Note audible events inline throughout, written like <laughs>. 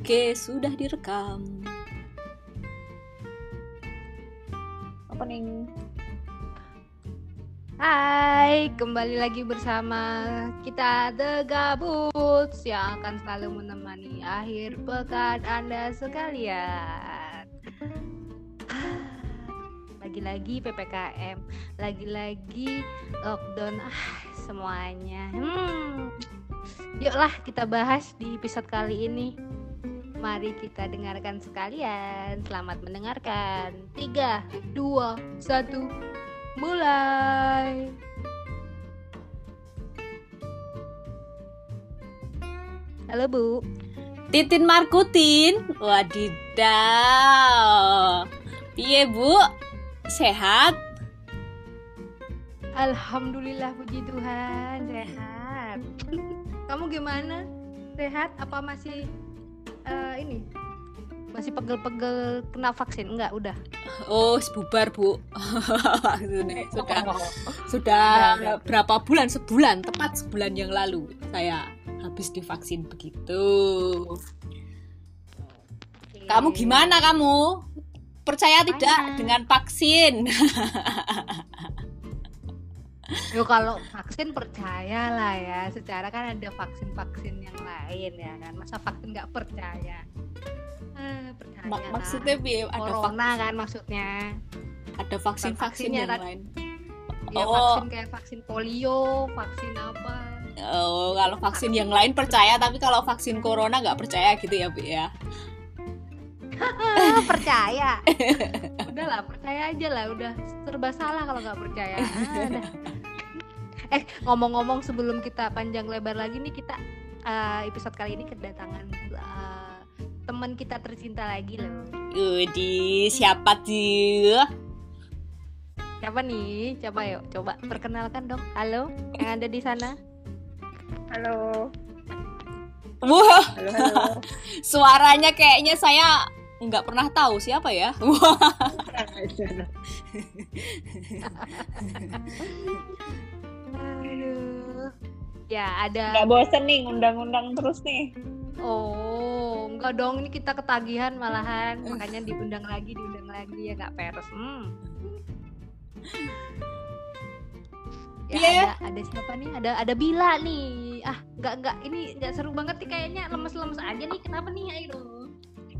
Oke, sudah direkam. Opening. Hai, kembali lagi bersama kita The Gabuts yang akan selalu menemani akhir pekan Anda sekalian. Lagi-lagi PPKM, lagi-lagi lockdown, ah semuanya. Hmm. Yuklah kita bahas di episode kali ini. Mari kita dengarkan sekalian. Selamat mendengarkan. 3, 2, 1 mulai. Halo Bu. Titin Markutin. Wadidaw. Piye, Bu? Sehat? Alhamdulillah puji Tuhan sehat. <laughs> Kamu gimana? Sehat? Apa masih uh, ini? Masih pegel-pegel kena vaksin? Enggak, udah. Oh, bubar, Bu. <laughs> sudah sudah berapa bulan? Sebulan, tepat sebulan yang lalu saya habis divaksin begitu. Kamu gimana kamu? Percaya tidak dengan vaksin? <laughs> Yo kalau vaksin percaya lah ya. Secara kan ada vaksin-vaksin yang lain ya kan. Masa vaksin nggak percaya? Ah, percaya. Mak maksudnya bi ada corona kan maksudnya. Ada vaksin-vaksin yang lain. Ya, oh. vaksin kayak vaksin polio, vaksin apa? Oh, kalau vaksin yang lain percaya, tapi kalau vaksin corona nggak percaya gitu ya, Bi ya? <laughs> percaya. <laughs> Udahlah, percaya aja lah. Udah serba salah kalau nggak percaya. Ah, <laughs> eh ngomong-ngomong sebelum kita panjang lebar lagi nih kita uh, episode kali ini kedatangan uh, teman kita tercinta lagi loh. Udi siapa tuh? Siapa nih? Coba yuk, coba perkenalkan dong. Halo, yang ada di sana. Halo. Wah, halo, halo. <laughs> suaranya kayaknya saya nggak pernah tahu siapa ya. <laughs> Wah. Ya ada. Gak bosen nih ngundang-undang terus nih. Oh, enggak dong ini kita ketagihan malahan makanya diundang lagi diundang lagi ya nggak peres. Hmm. Ya yeah. ada, ada siapa nih? Ada ada Bila nih. Ah, nggak nggak ini nggak seru banget nih kayaknya lemes-lemes aja nih. Kenapa nih? Ayo.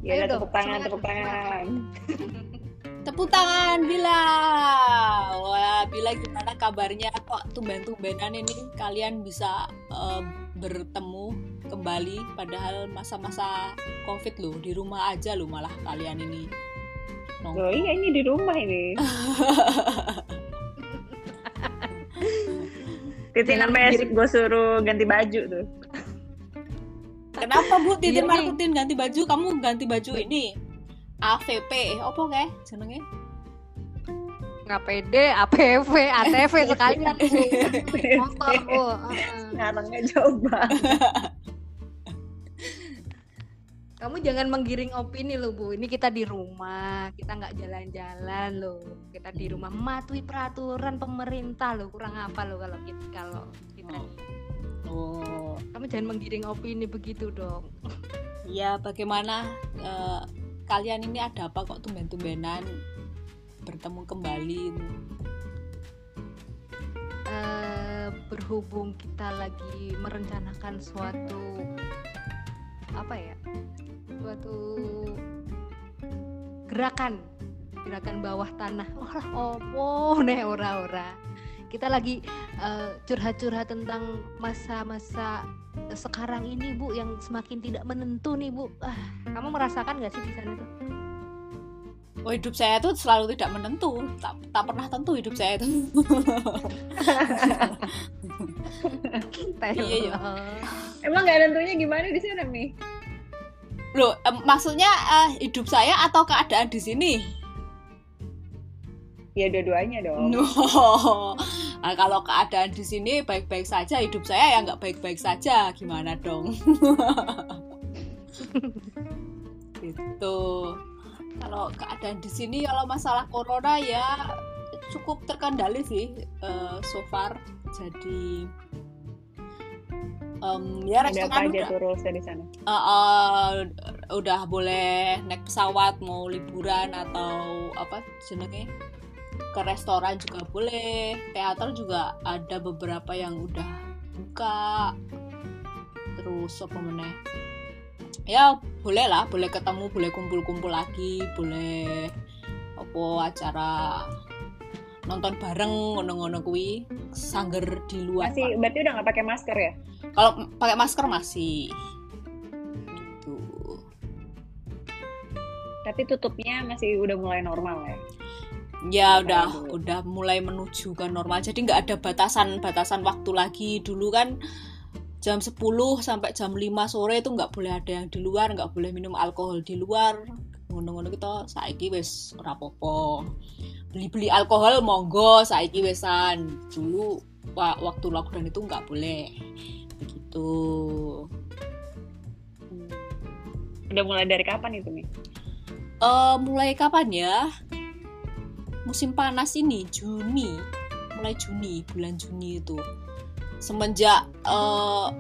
Ya, Ayo tepuk tangan, tepuk tangan. <laughs> Tepuk tangan Bila. Wah, Bila gimana kabarnya? Kok tumben-tumbenan ini kalian bisa uh, bertemu kembali padahal masa-masa Covid loh, di rumah aja loh malah kalian ini. Oh iya ini di rumah ini. Titin sampai gue suruh ganti baju tuh. Kenapa Bu Titin Markutin ganti baju? Kamu ganti baju ini AVP apa kayak jenenge nggak pede APV ATV <laughs> sekalian motor bu. <laughs> Ngarangnya coba. Kamu jangan menggiring opini loh bu. Ini kita di rumah kita nggak jalan-jalan loh. Kita di rumah mematuhi peraturan pemerintah loh. Kurang apa loh kalau kita kalau kita oh. oh. kamu jangan menggiring opini begitu dong. Ya bagaimana uh, kalian ini ada apa kok tumben-tumbenan bertemu kembali uh, berhubung kita lagi merencanakan suatu apa ya? Suatu gerakan gerakan bawah tanah. Ora opo nih ora ora kita lagi uh, curhat-curhat tentang masa-masa sekarang ini bu yang semakin tidak menentu nih bu ah, kamu merasakan nggak sih di sana tuh Oh hidup saya tuh selalu tidak menentu, tak, tak pernah tentu hidup saya itu. iya, iya. Emang nggak tentunya gimana di sana nih? Loh, eh, maksudnya uh, hidup saya atau keadaan di sini? Ya dua-duanya dong. No. <laughs> Nah, kalau keadaan di sini baik-baik saja, hidup saya ya nggak baik-baik saja, gimana dong? <laughs> gitu. Kalau keadaan di sini, kalau masalah corona ya cukup terkendali sih uh, so far. Jadi um, ya restoran di sana? Uh, uh, udah boleh naik pesawat mau liburan atau apa jenenge ke restoran juga boleh. Teater juga ada beberapa yang udah buka. Terus apa meneh? Ya boleh lah boleh ketemu boleh kumpul-kumpul lagi boleh apa acara nonton bareng ngono-ngono kuwi. Sangger di luar masih berarti udah nggak pakai masker ya? Kalau pakai masker masih. Gitu. Tapi tutupnya masih udah mulai normal ya ya udah udah mulai menuju ke normal. Jadi nggak ada batasan batasan waktu lagi. Dulu kan jam 10 sampai jam 5 sore itu nggak boleh ada yang di luar nggak boleh minum alkohol di luar. Ngono-ngono kita saiki wis ora apa-apa. Beli-beli alkohol monggo. Saiki wesan dulu waktu lockdown itu nggak boleh. Begitu. Udah mulai dari kapan itu nih uh, mulai kapan ya musim panas ini Juni mulai Juni bulan Juni itu. Semenjak uh,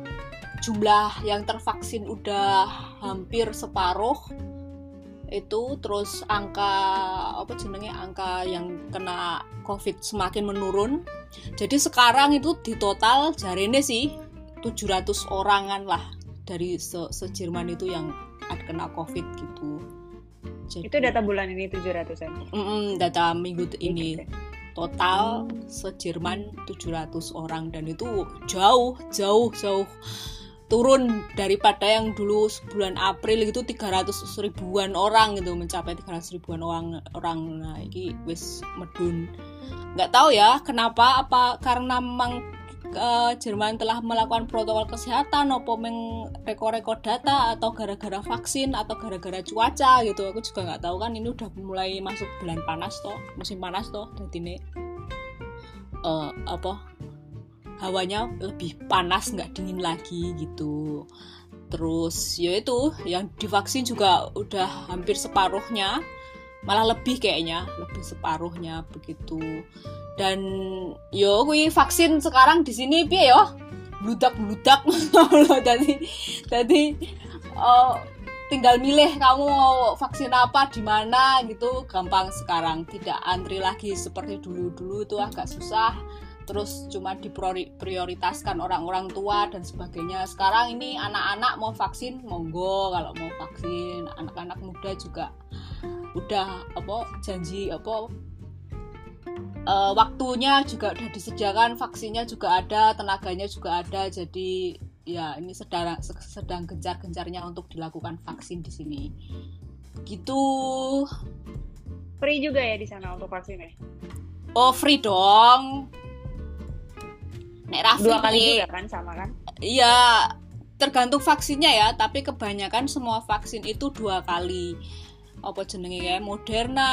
jumlah yang tervaksin udah hampir separuh itu terus angka apa jenenge angka yang kena covid semakin menurun. Jadi sekarang itu di total jari ini sih 700 orangan lah dari se, se Jerman itu yang kena covid gitu jadi, itu data bulan ini 700 an mm -mm, data minggu ini. Total se-Jerman 700 orang dan itu jauh jauh jauh turun daripada yang dulu bulan April itu 300 ribuan orang gitu mencapai 300 ribuan orang orang. Nah ini wis medun. Nggak tahu ya kenapa apa karena memang uh, Jerman telah melakukan protokol kesehatan opo meng rekor-rekor data atau gara-gara vaksin atau gara-gara cuaca gitu. Aku juga nggak tahu kan ini udah mulai masuk bulan panas toh musim panas toh jadi ini uh, apa hawanya lebih panas nggak dingin lagi gitu. Terus ya itu yang divaksin juga udah hampir separuhnya malah lebih kayaknya lebih separuhnya begitu dan yo kui vaksin sekarang di sini piye yo? Bludak bludak. <laughs> Jadi jadi uh, tinggal milih kamu mau vaksin apa di mana gitu. Gampang sekarang. Tidak antri lagi seperti dulu dulu itu agak susah. Terus cuma diprioritaskan orang-orang tua dan sebagainya. Sekarang ini anak-anak mau vaksin monggo. Kalau mau vaksin anak-anak muda juga udah apa janji apa uh, waktunya juga udah disediakan vaksinnya juga ada tenaganya juga ada. Jadi ya ini sedang sedang gencar-gencarnya untuk dilakukan vaksin di sini. Gitu. Free juga ya di sana untuk vaksinnya? Oh free dong. Nek Raffi dua kali juga kan sama kan? Iya, tergantung vaksinnya ya, tapi kebanyakan semua vaksin itu dua kali. Apa jenenge ya? Moderna,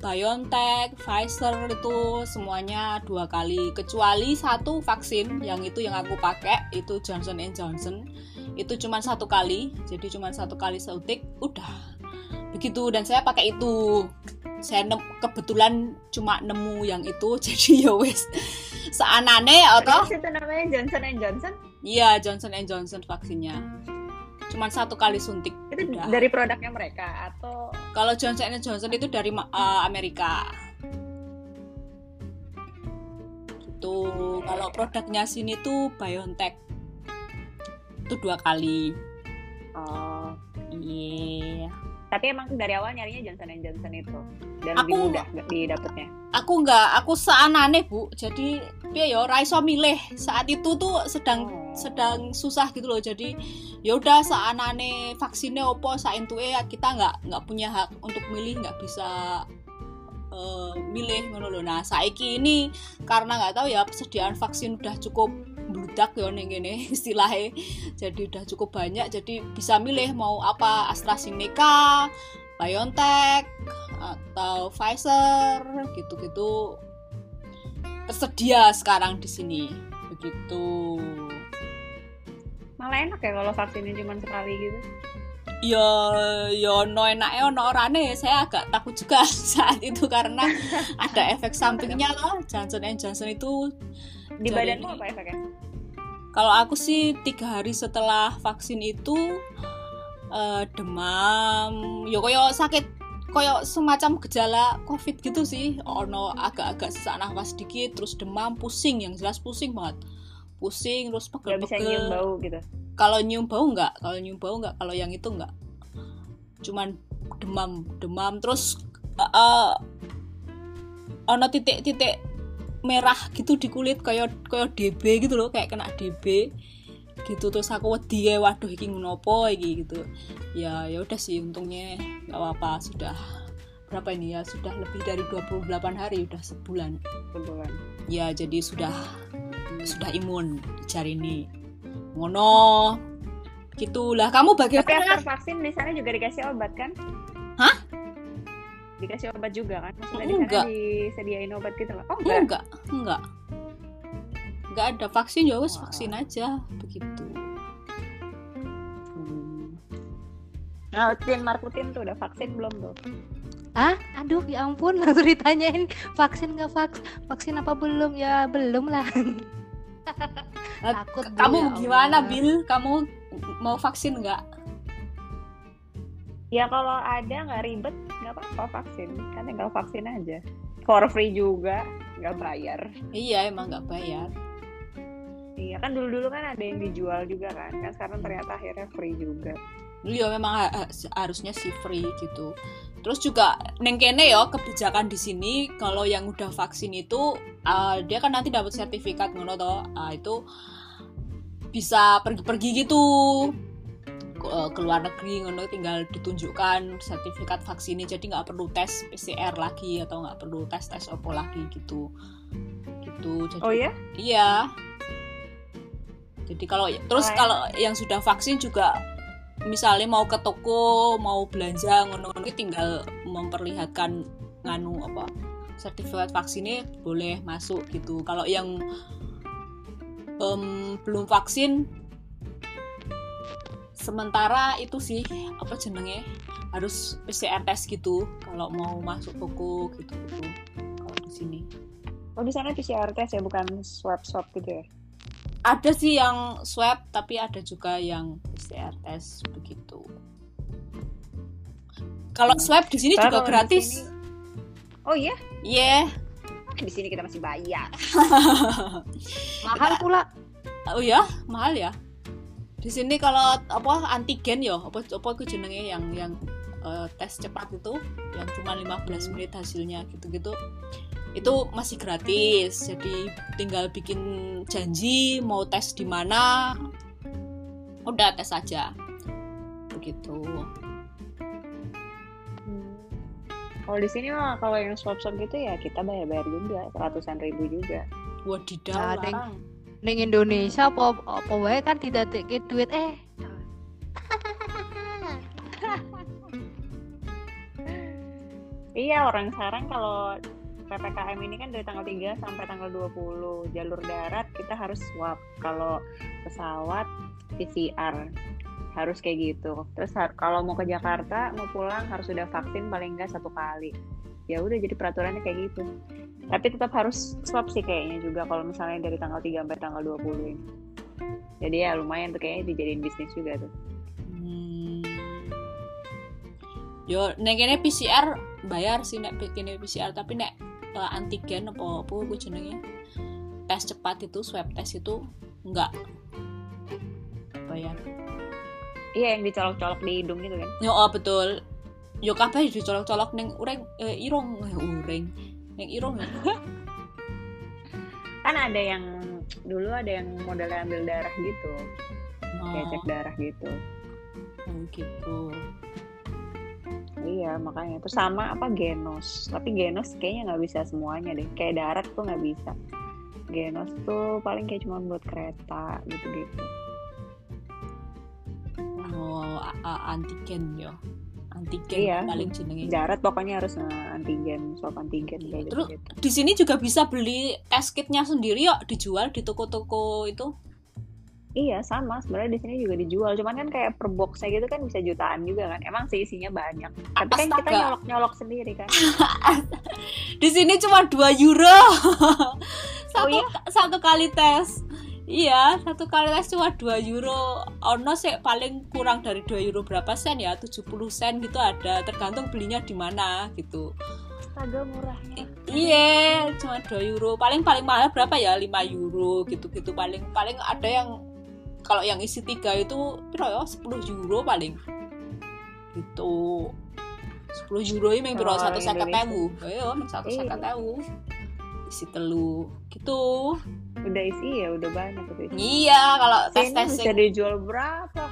BioNTech, Pfizer itu semuanya dua kali. Kecuali satu vaksin yang itu yang aku pakai itu Johnson Johnson. Itu cuma satu kali, jadi cuma satu kali suntik, udah begitu dan saya pakai itu saya nem kebetulan cuma nemu yang itu <laughs> jadi ya wes seanane atau itu namanya Johnson Johnson iya Johnson Johnson vaksinnya cuma satu kali suntik itu Udah. dari produknya mereka kalau Johnson Johnson itu dari uh, Amerika. Gitu. Kalau produknya sini tuh BioNTech. Itu dua kali. Oh. Iya. yeah tapi emang dari awal nyarinya Johnson Johnson itu. Dan aku, lebih mudah didapatnya aku nggak aku seanane bu. Jadi ya yo raiso milih. Saat itu tuh sedang oh. sedang susah gitu loh. Jadi ya udah seanane vaksinnya opo saat itu ya kita nggak nggak punya hak untuk milih nggak bisa uh, milih ngono loh. Nah saiki ini karena nggak tahu ya persediaan vaksin udah cukup bludak ya ning gini <laughs> istilahnya jadi udah cukup banyak jadi bisa milih mau apa AstraZeneca BioNTech atau Pfizer gitu-gitu. Tersedia sekarang di sini begitu. Malah enak ya kalau vaksinnya cuma sekali gitu. Ya ya no enaknya no orane. Saya agak takut juga <laughs> saat itu karena <laughs> ada efek sampingnya loh. Johnson Johnson itu di badanmu apa efeknya? Kalau aku sih tiga hari setelah vaksin itu uh, demam yo koyo sakit koyo semacam gejala covid gitu sih. Ono agak-agak sesak nafas sedikit terus demam pusing yang jelas pusing banget. Pusing terus pegel-pegel bisa nyium bau gitu? Kalau nyium bau nggak? Kalau nyium bau nggak? Kalau yang itu nggak. Cuman demam demam terus uh, uh, ono titik-titik merah gitu di kulit kayak kayak DB gitu loh kayak kena DB gitu. Terus aku wedi ya waduh iki ngopo iki? gitu. Ya ya udah sih untungnya nggak apa-apa sudah berapa ini ya sudah lebih dari 28 hari udah sebulan. Sebulan ya jadi sudah sudah imun jari ini. Ngono. Gitulah. Kamu bagaimana? Tapi after vaksin di sana juga dikasih obat kan dikasih obat juga kan? Maksudnya di sana disediain obat gitu loh. Oh enggak. enggak. Enggak. Nggak ada. Vaksin ya wes vaksin aja. Begitu. Hmm. nah Tin Markutin tuh udah vaksin belum tuh? Ah, aduh ya ampun langsung ditanyain. Vaksin nggak vaks vaksin apa belum? Ya belum lah. <laughs> Takut kamu ya gimana Bill? Kamu mau vaksin nggak? Ya kalau ada nggak ribet nggak apa-apa vaksin kan tinggal vaksin aja. For free juga nggak bayar. Iya emang nggak bayar. Iya kan dulu-dulu kan ada yang dijual juga kan, kan sekarang ternyata akhirnya free juga. Dulu ya memang harusnya sih free gitu. Terus juga neng kene ya kebijakan di sini kalau yang udah vaksin itu uh, dia kan nanti dapat sertifikat ngono toh. Uh, itu bisa pergi-pergi gitu ke luar negeri ngono tinggal ditunjukkan sertifikat vaksinnya. Jadi nggak perlu tes PCR lagi atau nggak perlu tes tes opo lagi gitu. Gitu jadi, oh ya iya. Jadi kalau terus oh, kalau yang sudah vaksin juga misalnya mau ke toko mau belanja ngono-ngono tinggal memperlihatkan nganu apa sertifikat vaksinnya boleh masuk gitu. Kalau yang um, belum vaksin sementara itu sih apa jenenge harus PCR test gitu kalau mau masuk toko gitu gitu. Kalau di sini. Oh di sana PCR test ya bukan swab swab gitu ya? Ada sih yang swab tapi ada juga yang PCR test begitu. Kalau hmm. swab di sini juga gratis. sini... oh iya? Iya. Yeah. di sini kita masih bayar. <laughs> Mahal pula. Oh ya mahal ya di sini kalau apa antigen ya apa apa aku jenenge yang yang uh, tes cepat itu yang cuma 15 menit hasilnya gitu-gitu. Itu masih gratis jadi tinggal bikin janji mau tes di mana udah tes aja. Begitu. Hmm. kalau di sini mah kalau yang swab swab gitu ya kita bayar bayar juga ratusan ribu juga. Wadidaw nah, neng Indonesia apa apa wae kan tidak tiket duit eh. Iya orang sekarang kalau PPKM ini kan dari tanggal 3 sampai tanggal 20 jalur darat kita harus swab kalau pesawat PCR harus kayak gitu. Terus kalau mau ke Jakarta mau pulang harus sudah vaksin paling enggak satu kali. Ya udah jadi peraturannya kayak gitu tapi tetap harus swab sih kayaknya juga kalau misalnya dari tanggal 3 sampai tanggal 20 ini. Jadi ya lumayan tuh kayaknya dijadiin bisnis juga tuh. Hmm. yo nek PCR bayar sih nek bikin PCR tapi nek uh, antigen apa apa gue jenenge tes cepat itu swab tes itu enggak bayar. Iya yang dicolok-colok di hidung gitu kan? Yo oh, betul. Yo kabeh dicolok-colok neng ureng eh, irong eh, ureng neng irong ya kan ada yang dulu ada yang modelnya ambil darah gitu. Oh. kayak cek darah gitu. Oh, gitu. Iya makanya. Itu sama apa genos. Tapi genos kayaknya nggak bisa semuanya deh. Kayak darat tuh nggak bisa. Genos tuh paling kayak cuma buat kereta gitu gitu oh antigen ya antigen iya. paling jenenge. Darat pokoknya harus uh, antigen swab antigen iya. terus gitu. di sini juga bisa beli test kitnya sendiri yuk dijual di toko-toko itu. Iya sama. Sebenarnya di sini juga dijual. Cuman kan kayak per boxnya gitu kan bisa jutaan juga kan. Emang sih isinya banyak. Tapi kan kita nyolok nyolok sendiri kan. <laughs> Di sini cuma 2 euro. <laughs> Satu oh, iya? satu kali tes iya satu kali tes cuma 2 euro. Ono sih paling kurang dari 2 euro berapa sen ya? 70 sen gitu ada. Tergantung belinya di mana gitu. Astaga murah. iya cuma 2 euro. Paling paling mahal berapa ya? 5 euro gitu gitu paling. Paling ada yang kalau yang isi tiga itu piro ya? 10 euro paling. Gitu. 10 euro ini piro? Kalau satu seket Indonesia. ewu. Ayo satu Iya. seket ewu. Isi telu. Gitu Udah isi ya udah banyak itu. isi. iya kalau tes Ini tes bisa dijual berapa?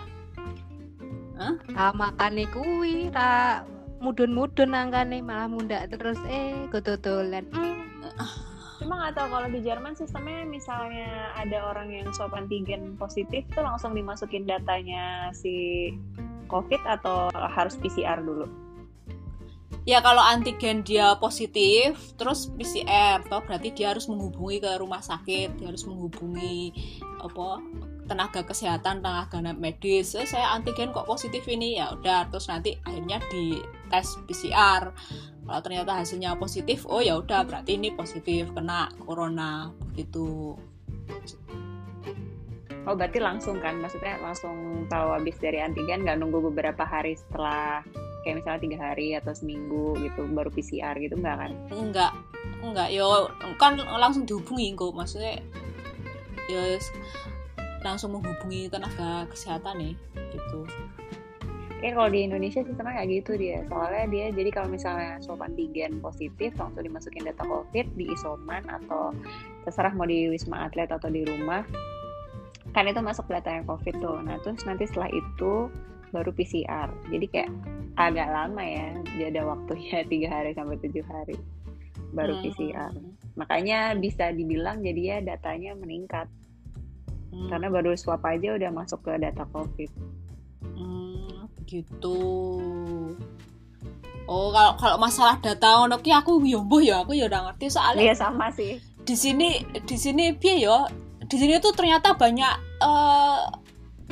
Ah, makane kuwi ra mudun-mudun angkane malah munda terus eh ketutulan. Hmm. Cuma nggak tahu kalau di Jerman sistemnya misalnya ada orang yang swab antigen positif itu langsung dimasukin datanya si COVID atau harus PCR dulu? Ya kalau antigen dia positif terus PCR toh berarti dia harus menghubungi ke rumah sakit dia harus menghubungi apa tenaga kesehatan tenaga medis. "Eh, saya antigen kok positif ini? Ya udah terus nanti akhirnya di tes PCR kalau ternyata hasilnya positif oh ya udah berarti ini positif kena corona begitu. Oh berarti langsung kan? Maksudnya langsung tahu habis dari antigen nggak nunggu beberapa hari setelah kayak misalnya tiga hari atau seminggu gitu baru PCR gitu nggak kan? enggak enggak yo kan langsung dihubungi kok maksudnya ya langsung menghubungi tenaga kesehatan nih gitu Kayak kalau di Indonesia sistemnya kayak gitu dia. Soalnya dia jadi kalau misalnya swab antigen positif langsung dimasukin data COVID di isoman atau terserah mau di wisma atlet atau di rumah. Kan itu masuk data yang COVID tuh. Nah terus nanti setelah itu baru PCR. Jadi kayak agak lama ya. Dia ada waktunya <laughs> tiga hari sampai tujuh hari baru Hmm. PCR. Makanya bisa dibilang jadi ya datanya meningkat Hmm. karena baru swab aja udah masuk ke data COVID. Hmm, begitu oh kalau kalau masalah data ngono ki aku yo mbuh ya aku ya udah ngerti soalnya Iya sama sih. di sini di sini piye yo di sini tuh ternyata banyak eh,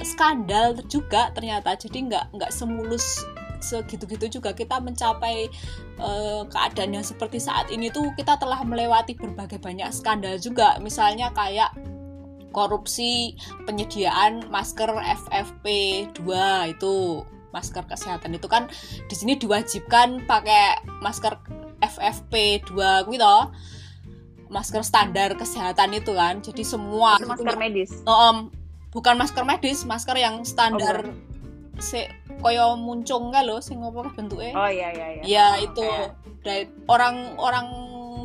skandal juga ternyata. Jadi nggak nggak semulus segitu-gitu juga. Kita mencapai eh, keadaan yang seperti saat ini tuh kita telah melewati berbagai banyak skandal juga. Misalnya korupsi penyediaan masker FFP2 itu masker kesehatan. Itu kan di sini diwajibkan pakai masker FFP2 gitu masker standar kesehatan itu kan. Jadi semua gitu masker medis. Oh, bukan masker medis, masker yang standar Oh, se koyo muncung nggak loh, sing apa bentuknya? Oh iya iya iya. ya Oh, itu kayak- dari orang-orang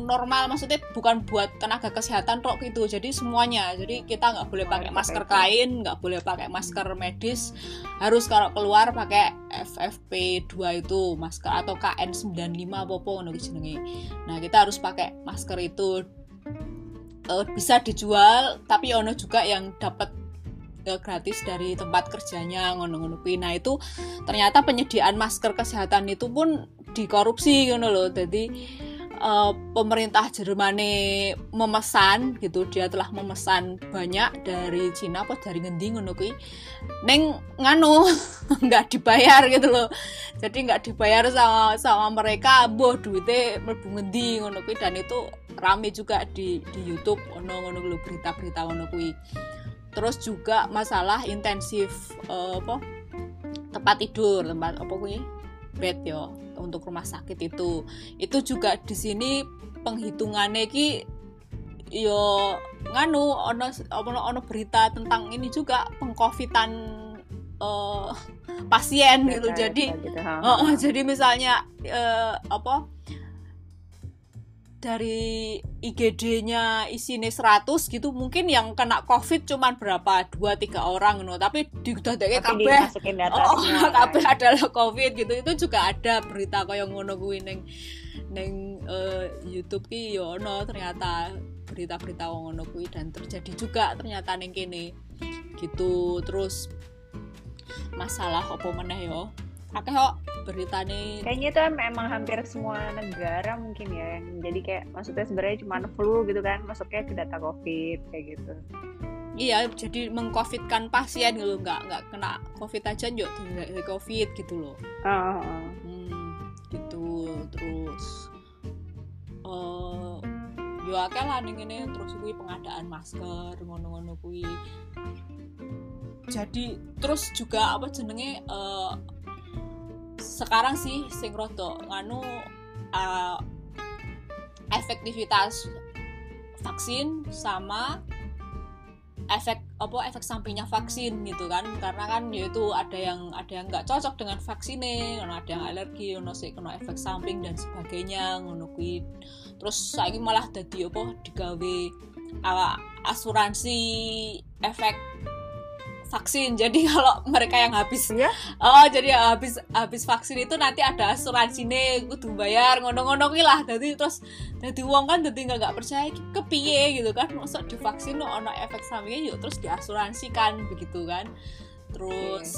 normal maksudnya bukan buat tenaga kesehatan kok gitu. Jadi semuanya. Jadi kita nggak boleh pakai masker kain nggak boleh pakai masker medis. Harus kalau keluar pakai FFP2 itu masker atau KN95 apa ngono jenenge. Nah kita harus pakai masker itu. Eh, bisa dijual tapi ono juga yang dapat gratis dari tempat kerjanya ngono-ngono. Nah itu ternyata penyediaan masker kesehatan itu pun dikorupsi ngono loh. Jadi eh, pemerintah Jerman memesan gitu, dia telah memesan banyak dari Cina apa dari ngendi ngono kuwi. Neng nganu <laughs> nggak dibayar gitu loh. Jadi nggak dibayar sama sama mereka, boh duitnya mlebu ngendi ngono dan itu rame juga di di YouTube ono ngono berita-berita ngono kuwi. Terus juga masalah intensif eh, apa tempat tidur, tempat apa kuwi? Bed yo untuk rumah sakit itu. Itu juga di sini penghitungannya ki yo nganu ono ono ono berita tentang ini juga pengcovidan eh, pasien gitu. Jadi gitu, oh, jadi misalnya eh, apa dari IGD-nya isinya 100 gitu mungkin yang kena COVID cuman berapa? Dua tiga orang no tapi di Tapi dadake kabeh data oh, semua. <laughs> kan. kabeh adalah COVID gitu. Itu juga ada berita kayak ngono kuwi neng neng eh, YouTube ki yo ono. Ternyata berita-berita ngono kuwi dan terjadi juga ternyata neng kene. Gitu. Terus masalah apa meneh yo akeh kok beritane Kayaknya itu em- emang hampir semua negara mungkin ya yang jadi kayak maksudnya sebenarnya cuma flu gitu kan masuknya ke data covid kayak gitu. Iya, jadi mengcovidkan pasien gitu, nggak nggak kena covid aja yuk dari covid gitu loh. Oh, oh, oh. Hmm, gitu terus eh yo ya akeh lah ning ngene terus kuwi pengadaan masker ngono-ngono kuwi jadi terus juga apa jenenge eh, sekarang sih sing rada nganu eh, efektivitas vaksin sama efek apa efek sampingnya vaksin gitu kan. Karena kan yaitu ada yang ada yang nggak cocok dengan vaksinnya ngono ada yang alergi ngono sih kena efek samping dan sebagainya ngono terus saya malah jadi apa digawe uh, asuransi efek vaksin. Jadi <laughs> kalau mereka yang habis. Iya? oh jadi habis habis vaksin itu nanti ada asuransi nih kudu bayar ngono-ngono lah. Jadi terus jadi uang kan jadi nggak nggak percaya kepiye gitu kan. Masuk divaksin no ono efek sampingnya yuk terus diasuransikan begitu kan. Terus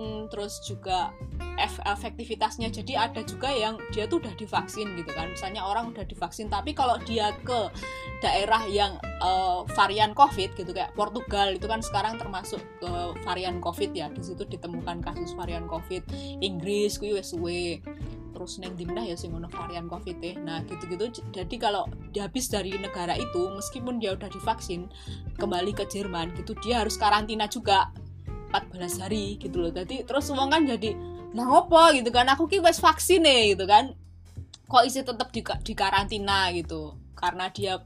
mm, terus juga ef- efektivitasnya. Jadi ada juga yang dia tuh udah divaksin gitu kan. Misalnya orang udah divaksin tapi kalau dia ke daerah yang eh, varian covid gitu kayak Portugal itu kan sekarang termasuk ke varian covid ya. Di situ ditemukan kasus varian covid. Inggris suwe terus neng dimna ya ono varian covid eh nah gitu-gitu. Jadi kalau habis dari negara itu meskipun dia udah divaksin kembali ke Jerman gitu dia harus karantina juga 14 hari gitu loh. Jadi terus uang kan jadi nah apa gitu kan. Aku ki wis vaksin nih gitu kan. Kok isi tetap di, di karantina gitu. Karena dia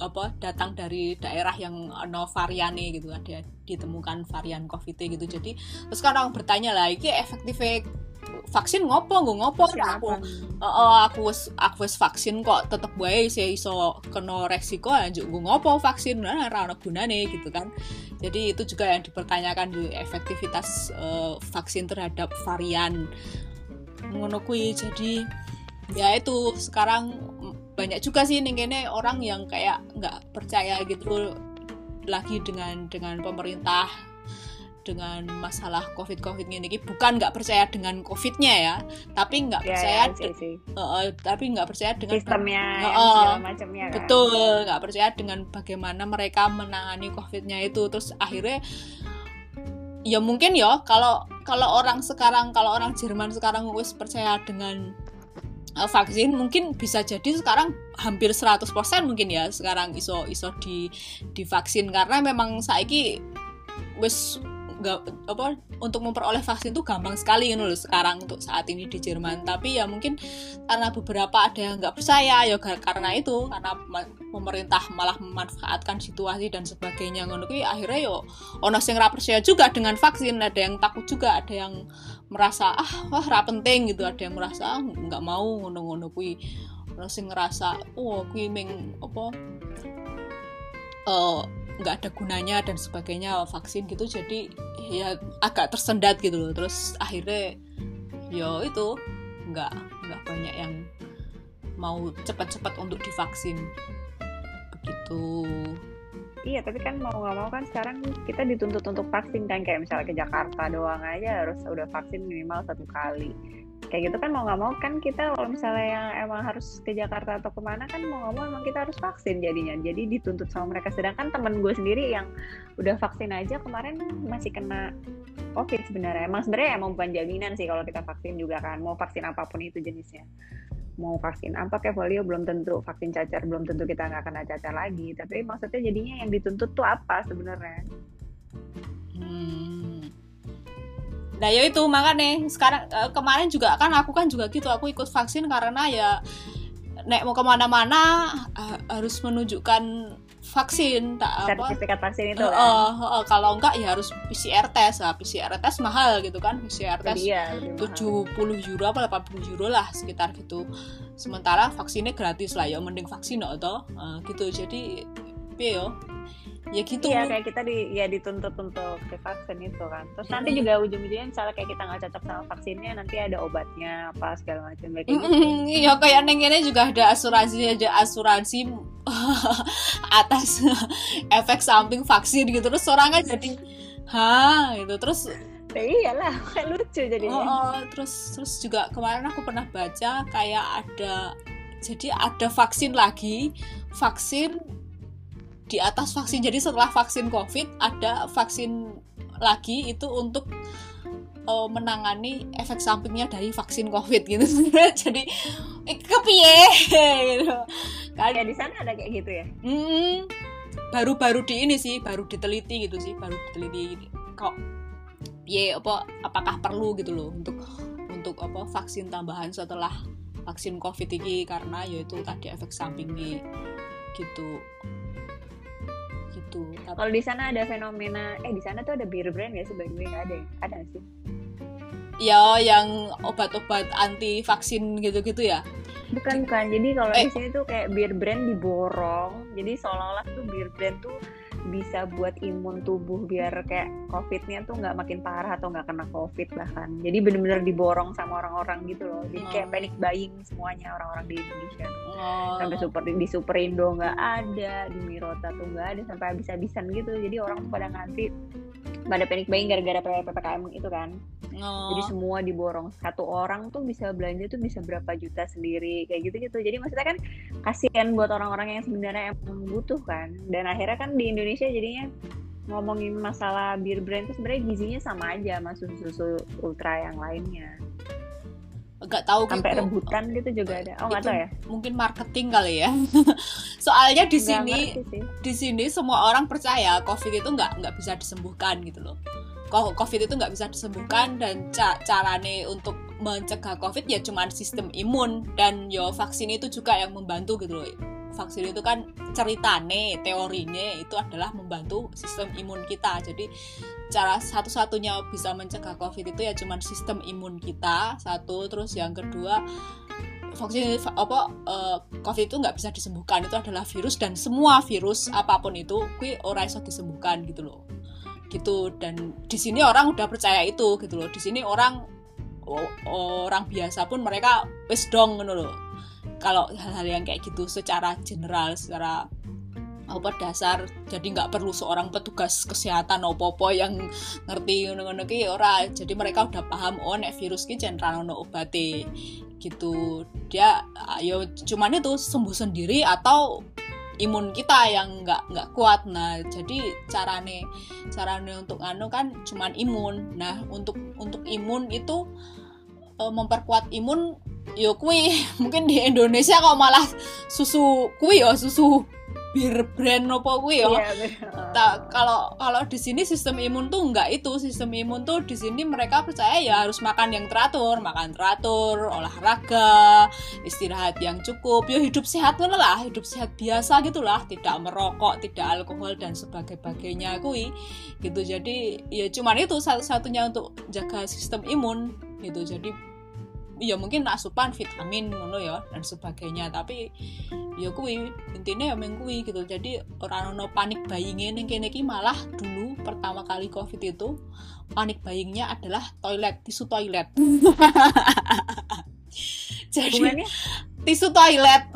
apa datang dari daerah yang no variane gitu ada ditemukan varian covid gitu. Jadi terus kan orang bertanya lah iki efektif vaksin ngopo gue ngopo? Ya aku Oh, aku wis aku wis vaksin kok tetep wae sih iso kena resiko lanjut gue ngopo vaksin nah ora ono gunane gitu kan. Jadi itu juga yang dipertanyakan di efektivitas eh, vaksin terhadap varian. Ngono kuwi. Jadi ya itu sekarang banyak juga sih ning kene orang yang kayak nggak percaya gitu lagi dengan dengan pemerintah dengan masalah covid covid ini bukan nggak percaya dengan covidnya ya tapi nggak percaya ya, sih. Eh, eh, tapi nggak percaya dengan sistemnya segala macamnya kan? Betul nggak percaya dengan bagaimana mereka menangani covidnya itu. Terus akhirnya ya mungkin ya kalau kalau orang sekarang kalau orang Jerman sekarang wis percaya dengan eh, vaksin mungkin bisa jadi sekarang hampir 100% mungkin ya sekarang iso iso di divaksin. Karena memang saiki wis nggak apa untuk memperoleh vaksin tuh gampang sekali gitu loh sekarang untuk saat ini di Jerman. Tapi ya mungkin karena beberapa ada yang nggak percaya ya karena itu karena pemerintah malah memanfaatkan situasi dan sebagainya ngono. Akhirnya yo ono sing percaya juga dengan vaksin ada yang takut juga ada yang merasa ah wah ra penting gitu. Ada yang merasa ah, nggak mau ngono-ngono. Kuwi ono sing ngerasa oh kuwi meng apa eh, nggak ada gunanya dan sebagainya vaksin gitu. Jadi ya agak tersendat gitu loh. Terus akhirnya yo itu nggak nggak banyak yang mau cepat-cepat untuk divaksin. Begitu Iya, tapi kan mau nggak mau kan sekarang kita dituntut untuk vaksin kan kayak misalnya ke Jakarta doang aja harus udah vaksin minimal satu kali. Kayak gitu kan mau nggak mau kan kita kalau misalnya yang emang harus ke Jakarta atau ke mana kan mau nggak mau emang kita harus vaksin jadinya. Jadi dituntut sama mereka. Sedangkan temen gue sendiri yang udah vaksin aja kemarin masih kena COVID sebenarnya. Emang sebenarnya emang bukan jaminan sih kalau kita vaksin juga kan. Mau vaksin apa pun itu jenisnya mau vaksin apa kayak polio belum tentu vaksin cacar belum tentu kita nggak kena cacar lagi tapi maksudnya jadinya yang dituntut tuh apa sebenarnya Hmm. Nah ya itu makanya sekarang eh, kemarin juga kan aku kan juga gitu aku ikut vaksin karena ya nek mau ke mana-mana eh, harus menunjukkan vaksin tak apa sertifikat vaksin itu Eh, kan eh, eh, kalau enggak ya harus PCR test nah, PCR test mahal gitu kan PCR test iya lebih mahal. 70 euro apa 80 euro lah sekitar gitu sementara vaksinnya gratis lah ya mending vaksin atau gitu jadi yo ya gitu Iya kayak kita di ya dituntut untuk ke vaksin itu kan. Terus nanti Mm-mm. juga ujung-ujungnya misalnya kayak kita nggak cocok sama vaksinnya nanti ada obatnya apa segala macam kayak gitu. Iya kayak neng ini juga ada asuransi ada asuransi <laughs> atas <laughs> efek samping vaksin gitu. Terus orangnya jadi ha gitu. Terus Ya iyalah kayak lucu oh, jadinya. oh, terus terus juga kemarin aku pernah baca kayak ada jadi ada vaksin lagi vaksin di atas vaksin. Jadi setelah vaksin covid ada vaksin lagi itu untuk eh, menangani efek sampingnya dari vaksin covid gitu. <laughs> Jadi eh, kepiye? <laughs> Gitu. Kan. Kayak di sana ada kayak gitu ya? Mm, baru-baru di ini sih baru diteliti gitu sih baru diteliti kok ya apa apakah perlu gitu loh untuk untuk apa vaksin tambahan setelah vaksin covid ini karena yaitu tadi efek sampingnya gitu gitu tapi Kalau di sana ada fenomena, eh di sana tuh ada beer brand ya sih? By the way nggak ada ya? Ada nggak sih? ya yang obat-obat anti vaksin gitu-gitu ya Bukan bukan. Jadi kalau Eh. di sini tuh kayak beer brand diborong. Jadi seolah-olah tuh beer brand tuh bisa buat imun tubuh biar kayak covidnya tuh nggak makin parah atau nggak kena covid bahkan. Jadi bener-bener diborong sama orang-orang gitu loh. Jadi kayak Oh. panic buying semuanya orang-orang di Indonesia. Oh, Sampai super di Superindo nggak ada, di Mirota tuh nggak ada sampai habis-habisan gitu. Jadi orang tuh pada ngantri pada panic buying gara-gara ppkm itu kan. oh. Jadi semua diborong. Satu orang tuh bisa belanja tuh bisa berapa juta sendiri kayak gitu-gitu. Jadi maksudnya kan kasihan buat orang-orang yang sebenarnya emang butuh kan. Dan akhirnya kan di Indonesia jadinya ngomongin masalah beer brand tuh sebenarnya gizinya sama aja sama susu-susu ultra yang lainnya. nggak tahu Sampai gitu. rebutan gitu juga ada. Oh nggak Itu tahu ya? mungkin marketing kali ya <laughs> soalnya di sini di sini semua orang percaya COVID itu nggak nggak bisa disembuhkan gitu loh. COVID itu nggak bisa disembuhkan dan ca carane untuk mencegah COVID ya cuman sistem imun dan yo vaksin itu juga yang membantu gitu loh. Vaksin itu kan ceritane, teorinya itu adalah membantu sistem imun kita. Jadi cara satu-satunya bisa mencegah COVID itu ya cuman sistem imun kita satu. Terus yang kedua vaksin apa eh, COVID itu nggak bisa disembuhkan. Itu adalah virus dan semua virus apa pun itu kui ora iso disembuhkan gitu loh. Gitu. Dan di sini orang udah percaya itu gitu loh. Di sini orang orang biasa pun mereka wis dong ngono loh kalau hal-hal yang kayak gitu secara general secara apa dasar jadi nggak perlu seorang petugas kesehatan opo-opo yang ngerti ngono-ngono ki ora. Jadi mereka udah paham oh nek virus ki jan ra ono obate gitu. Dia ayo cuman itu sembuh sendiri atau imun kita yang nggak nggak kuat. Nah jadi carane carane untuk anu kan cuman imun. Nah untuk untuk imun itu eh, memperkuat imun yo kui. <laughs> Mungkin di Indonesia kok malah susu kui yo susu bir brand opo kui yo. Bener. Ta- kalau kalau di sini sistem imun tuh nggak itu. Sistem imun tuh di sini mereka percaya ya harus makan yang teratur. Makan teratur olahraga istirahat yang cukup. Ya hidup sehat ngono lah. Hidup sehat biasa gitulah tidak merokok tidak alkohol dan sebagainya kui. Gitu. Jadi ya cuman itu satu-satunya untuk jaga sistem imun. Gitu. Jadi ya mungkin asupan vitamin ngono ya dan sebagainya. Tapi ya kuwi intinya ya meng kuwi gitu. Jadi orang ono panik buyingnya ning kene malah dulu pertama kali covid itu panik buyingnya adalah toilet tisu toilet. <laughs> Jadi? Tisu toilet.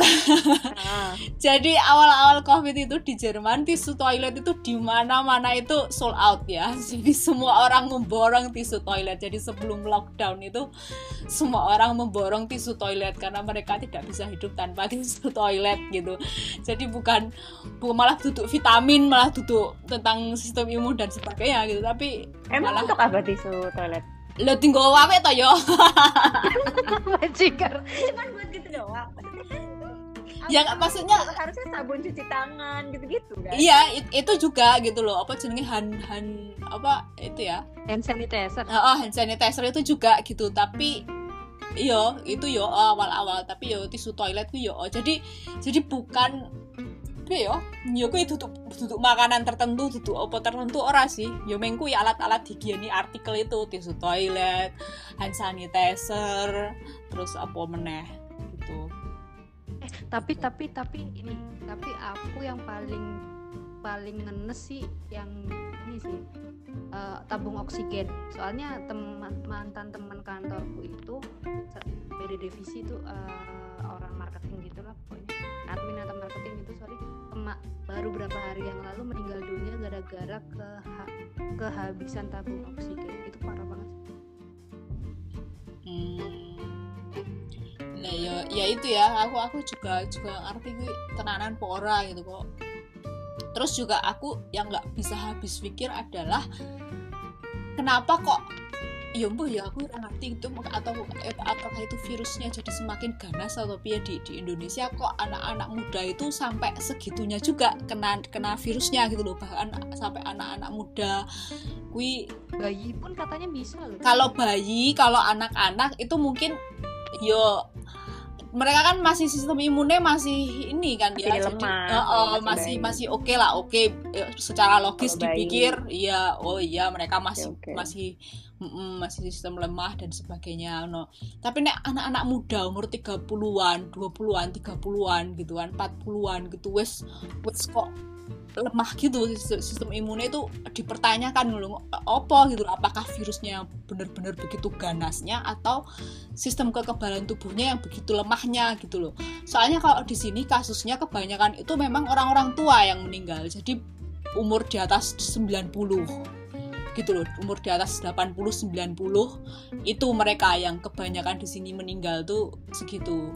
<laughs> Jadi awal-awal covid itu di Jerman tisu toilet itu di mana-mana itu sold out ya. <laughs> Jadi semua orang memborong tisu toilet. Jadi sebelum lockdown itu semua orang memborong tisu toilet karena mereka tidak bisa hidup tanpa <laughs> tisu toilet gitu. Jadi bukan bukan malah duduk vitamin malah duduk tentang sistem imun dan sebagainya gitu. Tapi Emang malah untuk apa tisu toilet? Lo tinggal wae to yo <laughs> Majikan. Cuman buat gitu doang. Ya, nggak, maksudnya- harusnya sabun cuci tangan gitu-gitu kan? iya it- itu juga gitu loh apa jenenge hand hand apa itu ya Hand sanitizer. oh hand sanitizer itu juga gitu tapi iyo itu yo awal-awal tapi yo tisu toilet ku yo jadi jadi bukan apa yo. Yo ku tutup tutup makanan tertentu tutup apa tertentu ora sih. Yo mengku ya alat-alat higieni artikel itu tisu toilet hand sanitizer terus apa meneh gitu. Tapi tapi tapi ini tapi aku yang paling paling ngenes sih yang ini sih eh, tabung oksigen. Soalnya teman mantan teman kantorku itu beda divisi itu eh, orang marketing gitulah pokoknya. Admin atau marketing itu sorry baru berapa hari yang lalu meninggal dunia gara-gara keha- kehabisan tabung oksigen itu parah banget. Hmm. Nah, ya, ya itu ya, aku aku juga juga ngerti gue tenanan po ora gitu kok. Terus juga aku yang nggak bisa habis pikir adalah kenapa kok ya mbah ya aku ora ngerti itu atau apakah itu virusnya jadi semakin ganas atau ya di di Indonesia kok anak-anak muda itu sampai segitunya juga kena kena virusnya gitu loh bahkan sampai anak-anak muda. Kui bayi pun katanya bisa loh. Kalau bayi kalau anak-anak itu mungkin yo mereka kan masih sistem imunnya masih ini kan Masih ya lemah, jadi, kalau oh, masih masih bayi. masih oke lah oke Ya, secara logis Kalau bayi. dipikir iya oh iya mereka masih oke. masih mm, masih sistem lemah dan sebagainya no tapi nek anak-anak muda umur 30-an 20-an 30-an gitu kan 40-an gitu wes wes kok lemah gitu sistem, imunnya itu dipertanyakan loh apa gitu apakah virusnya benar-benar begitu ganasnya atau sistem kekebalan tubuhnya yang begitu lemahnya? gitu loh. Soalnya kalau di sini kasusnya kebanyakan itu memang orang-orang tua yang meninggal jadi umur di atas 90 gitu loh umur di atas 80 90 itu mereka yang kebanyakan di sini meninggal tuh segitu.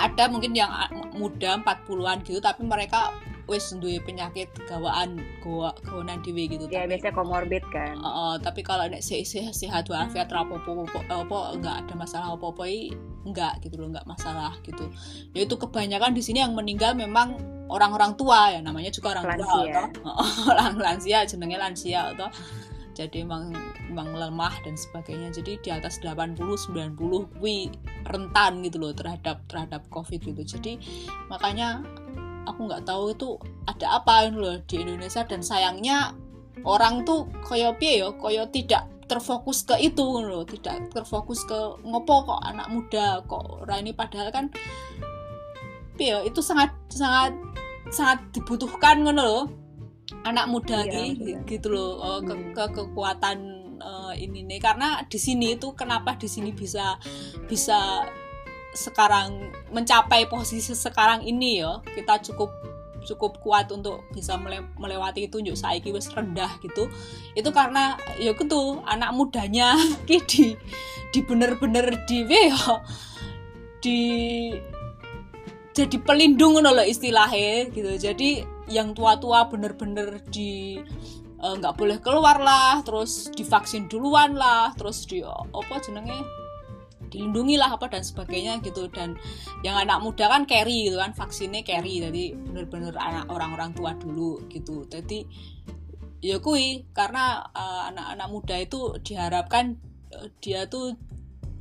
Ada mungkin yang muda 40-an gitu tapi mereka wis duwe penyakit gawaan gawa gawanan dhewe gitu ya tapi biasanya komorbid kan. Uh, tapi kalau nek se se sehat walafiat rapopo apa enggak ada masalah apa apa enggak gitu loh enggak masalah gitu. Ya itu kebanyakan di sini yang meninggal memang orang-orang tua ya namanya juga orang tua Lansia. toh. <laughs> orang lansia jenenge lansia atau jadi emang emang lemah dan sebagainya. Jadi di atas 80 90 wi rentan gitu loh terhadap terhadap covid gitu. Jadi makanya aku nggak tahu itu ada apa gitu loh di Indonesia dan sayangnya orang tuh koyo piye yo koyo tidak terfokus ke itu loh tidak terfokus ke ngopo kok anak muda kok ora ini padahal kan piye yo, itu sangat sangat sangat dibutuhkan ngono loh anak muda Iya, maksudnya. gitu loh eh, ke, Hmm. ke kekuatan eh, ini nih karena di sini itu kenapa di sini bisa bisa sekarang mencapai posisi sekarang ini ya kita cukup cukup kuat untuk bisa mele- melewati itu yuk saiki wis rendah gitu. Itu karena ya gitu anak mudanya <laughs> ki di di bener-bener di ya di jadi pelindung ngono loh istilahnya gitu. Jadi yang tua-tua bener-bener di eh, nggak boleh keluar lah terus divaksin duluan lah terus di apa jenenge dilindungi lah apa dan sebagainya gitu. Dan yang anak muda kan carry gitu kan vaksinnya carry. Jadi bener-bener anak orang-orang tua dulu gitu. Jadi ya kui karena eh, anak-anak muda itu diharapkan eh, dia tuh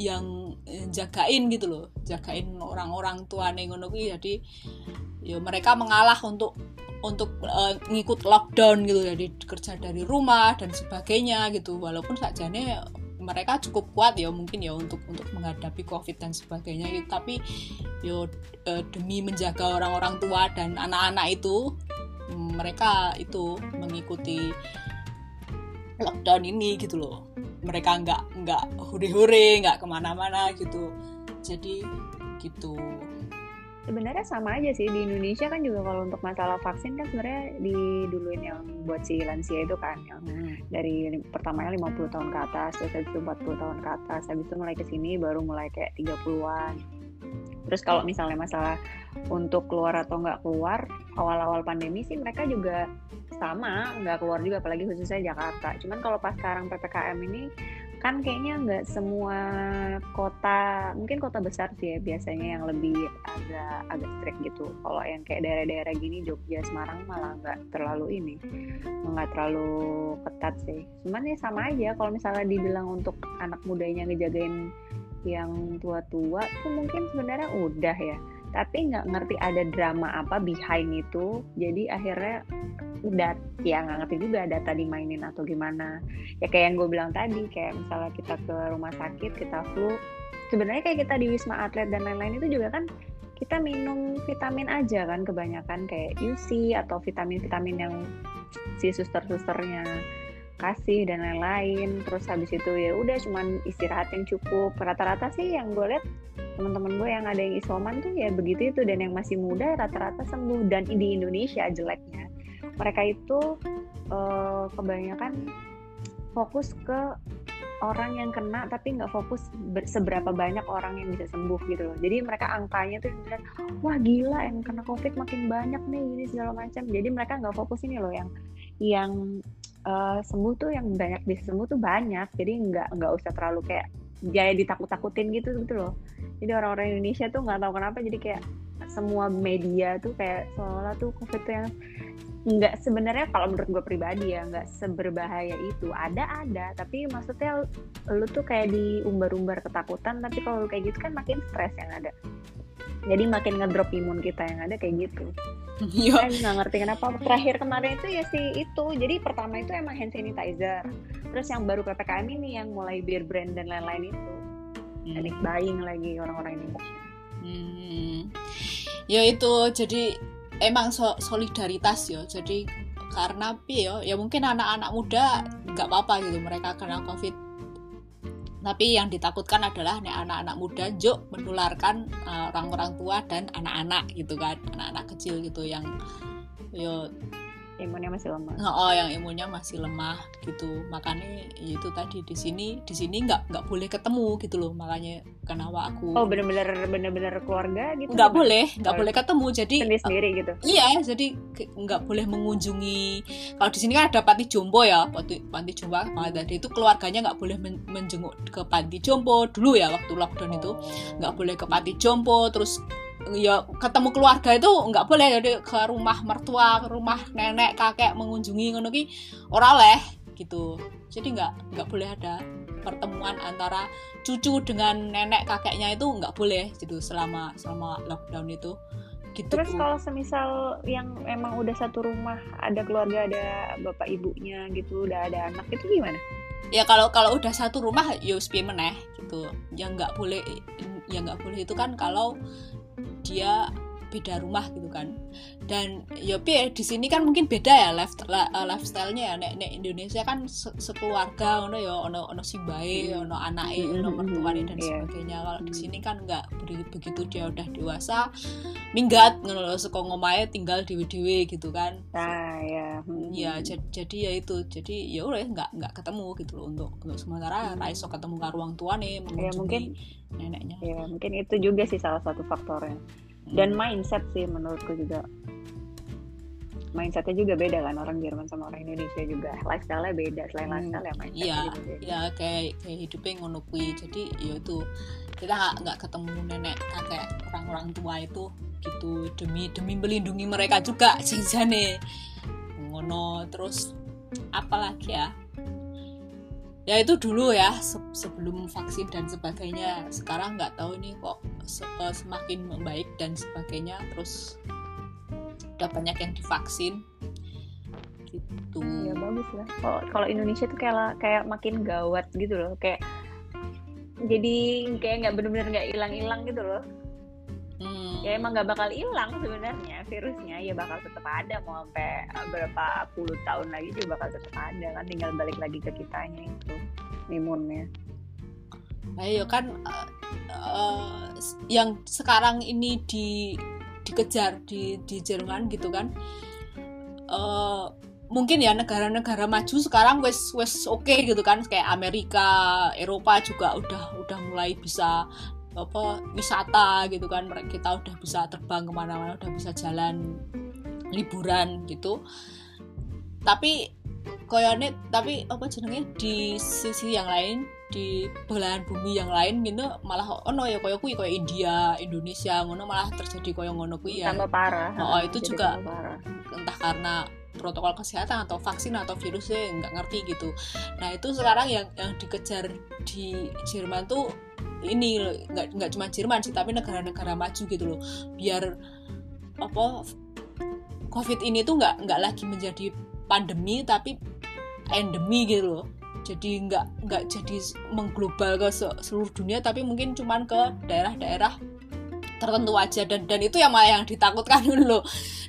yang eh, jagain gitu loh. Jagain orang-orang tua ngono kuwi jadi ya mereka mengalah untuk untuk eh, ngikut lockdown gitu. Jadi kerja dari rumah dan sebagainya gitu. Walaupun sajane mereka cukup kuat ya mungkin ya untuk untuk menghadapi covid dan sebagainya. Gitu tapi yo eh, demi menjaga orang-orang tua dan anak-anak itu mereka itu mengikuti lockdown ini gitu loh. Mereka nggak nggak hure-hure nggak ke mana-mana gitu. Jadi gitu sebenarnya sama aja sih di Indonesia kan juga kalau untuk masalah vaksin kan sebenarnya diduluin yang buat si lansia itu kan yang dari lim- pertamanya 50 tahun ke atas terus habis itu 40 tahun ke atas habis itu mulai ke sini baru mulai kayak 30-an terus kalau misalnya masalah untuk keluar atau nggak keluar awal-awal pandemi sih mereka juga sama nggak keluar juga apalagi khususnya Jakarta. Cuman kalau pas sekarang PPKM ini kan kayaknya nggak semua kota mungkin kota besar sih ya biasanya yang lebih agak agak strict gitu. Kalau yang kayak daerah-daerah gini Jogja Semarang malah nggak terlalu ini nggak terlalu ketat sih. Cuman ya sama aja kalau misalnya dibilang untuk anak mudanya ngejagain yang tua-tua tuh mungkin sebenarnya udah ya tapi nggak ngerti ada drama apa behind itu. Jadi akhirnya dat ya nggak ngerti juga data dimainin atau gimana. Ya kayak yang gue bilang tadi kayak misalnya kita ke rumah sakit kita flu. Sebenarnya kayak kita di wisma atlet dan lain-lain itu juga kan kita minum vitamin aja kan kebanyakan kayak UC atau vitamin-vitamin yang si suster-susternya kasih dan lain-lain. Terus habis itu ya udah cuman istirahat yang cukup. Rata-rata sih yang gue lihat teman-teman gue yang ada yang isoman tuh ya begitu itu dan yang masih muda rata-rata sembuh. Dan di Indonesia jeleknya mereka itu eh, kebanyakan fokus ke orang yang kena tapi nggak fokus ber- seberapa banyak orang yang bisa sembuh gitu loh. Jadi mereka angkanya tuh bilang wah gila yang kena covid makin banyak nih ini segala macam. Jadi mereka nggak fokus ini loh yang yang eh, sembuh tuh yang banyak bisa sembuh tuh banyak. Jadi nggak nggak usah terlalu kayak jaya ditakut-takutin gitu gitu loh. Jadi orang-orang Indonesia tuh nggak tahu kenapa jadi kayak semua media tuh kayak seolah tuh covid tuh yang nggak sebenarnya kalau menurut gue pribadi ya nggak seberbahaya itu. Ada ada. Tapi maksudnya lu tuh kayak diumbar-umbar ketakutan tapi kalau kayak gitu kan makin stres yang ada. Jadi makin ngedrop imun kita yang ada kayak gitu. <laughs> Iya. saya nggak ngerti kenapa. Terakhir kemarin itu ya sih itu. Jadi pertama itu emang hand sanitizer. Terus yang baru ppkm ini yang mulai beer brand dan lain-lain itu. Panic buying lagi orang-orang Indonesia. Hmm. Ya itu. Jadi emang so- solidaritas ya. Jadi karena ya, ya mungkin anak-anak muda nggak apa-apa gitu mereka kena covid. Tapi yang ditakutkan adalah nih anak-anak muda juk menularkan uh, orang-orang tua dan anak-anak gitu kan, anak-anak kecil gitu yang yo imunnya masih lemah. Oh yang imunnya masih lemah gitu. Makanya ya itu tadi di sini di sini nggak nggak boleh ketemu gitu loh. Makanya kenapa aku oh bener-bener bener-bener keluarga gitu? Nggak boleh nggak Kalau boleh ketemu. Jadi sendiri sendiri gitu? Iya, jadi nggak boleh mengunjungi. Kalau di sini kan ada panti jompo ya, panti, panti jompo tadi itu keluarganya nggak boleh men- menjenguk ke panti jompo dulu ya waktu lockdown itu. Nggak boleh ke panti jompo, terus ya ketemu keluarga itu nggak boleh. Jadi ke rumah mertua, ke rumah nenek kakek mengunjungi ngono ki ora oleh gitu. Jadi nggak nggak boleh ada pertemuan antara cucu dengan nenek kakeknya itu nggak boleh gitu selama selama lockdown itu. Gitu. Terus kalau semisal yang emang udah satu rumah ada keluarga ada bapak ibunya gitu udah ada anak itu gimana? ya kalau kalau udah satu rumah ya meneh gitu. Yang nggak boleh yang nggak boleh. Itu kan kalau dia beda rumah gitu kan. Dan ya di sini kan mungkin beda ya life eh, lifestyle-nya ya. Nek nek Indonesia kan se- sekeluarga ono ya ono ono si bae ono anake ono mertuane dan Iya. sebagainya. Kalau di sini kan nggak begitu dia udah dewasa minggat ngono lho saka ngomahe tinggal dewe-dewe gitu kan. Nah ya. ya jadi, jadi ya itu jadi ya udah nggak nggak ketemu gitu loh untuk untuk sementara. Ra iso ketemu karo wong tuane mengunjungi mungkin- neneknya. Ya mungkin itu juga sih salah satu faktornya. Dan mindset sih menurutku juga. Mindsetnya juga beda kan orang Jerman sama orang Indonesia juga lifestyle-nya beda selain Hmm, lifestyle ya mindsetnya iya juga beda. ya kayak kayak hidupnya ngono kuwi jadi ya itu kita nggak ketemu nenek kakek orang-orang tua itu gitu demi demi melindungi mereka juga jane ngono terus apalagi ya ya itu dulu ya se- sebelum vaksin dan sebagainya sekarang nggak tahu ini kok se- eh, semakin membaik dan sebagainya terus udah banyak yang divaksin gitu Ya bagus lah. Kalau kalau Indonesia tuh kayak kayak makin gawat gitu loh, kayak jadi kayak nggak bener-bener nggak hilang-hilang gitu loh. Hmm. Ya emang nggak bakal hilang sebenarnya virusnya, ya bakal tetap ada mau sampai berapa puluh tahun lagi juga bakal tetap ada kan, tinggal balik lagi ke kitanya itu imunnya. Nah, iya kan eh, eh, yang sekarang ini di dikejar di di Jerman gitu kan. eh mungkin ya negara-negara maju sekarang wes wes oke gitu kan kayak Amerika, Eropa juga udah udah mulai bisa apa wisata gitu kan. Kita udah bisa terbang ke mana-mana udah bisa jalan liburan gitu. Tapi koyone tapi apa jenenge? Di sisi yang lain di belahan bumi yang lain gitu malah ono ya koyo kuwi koyo India Indonesia ngono malah terjadi koyo ngono kuwi ya. Tambah parah. Oh, itu Jadi juga- parah. entah karena protokol kesehatan atau vaksin atau virusnya nggak ngerti gitu. Nah itu sekarang yang yang dikejar di Jerman tuh ini nggak nggak cuma Jerman sih tapi negara-negara maju gitu loh. Biar apa COVID ini tuh nggak nggak lagi menjadi pandemi tapi endemi gitu loh. Jadi nggak nggak jadi mengglobal ke se- seluruh dunia tapi mungkin cuman ke daerah-daerah tertentu aja. Dan dan itu yang malah yang ditakutkan <laughs> dulu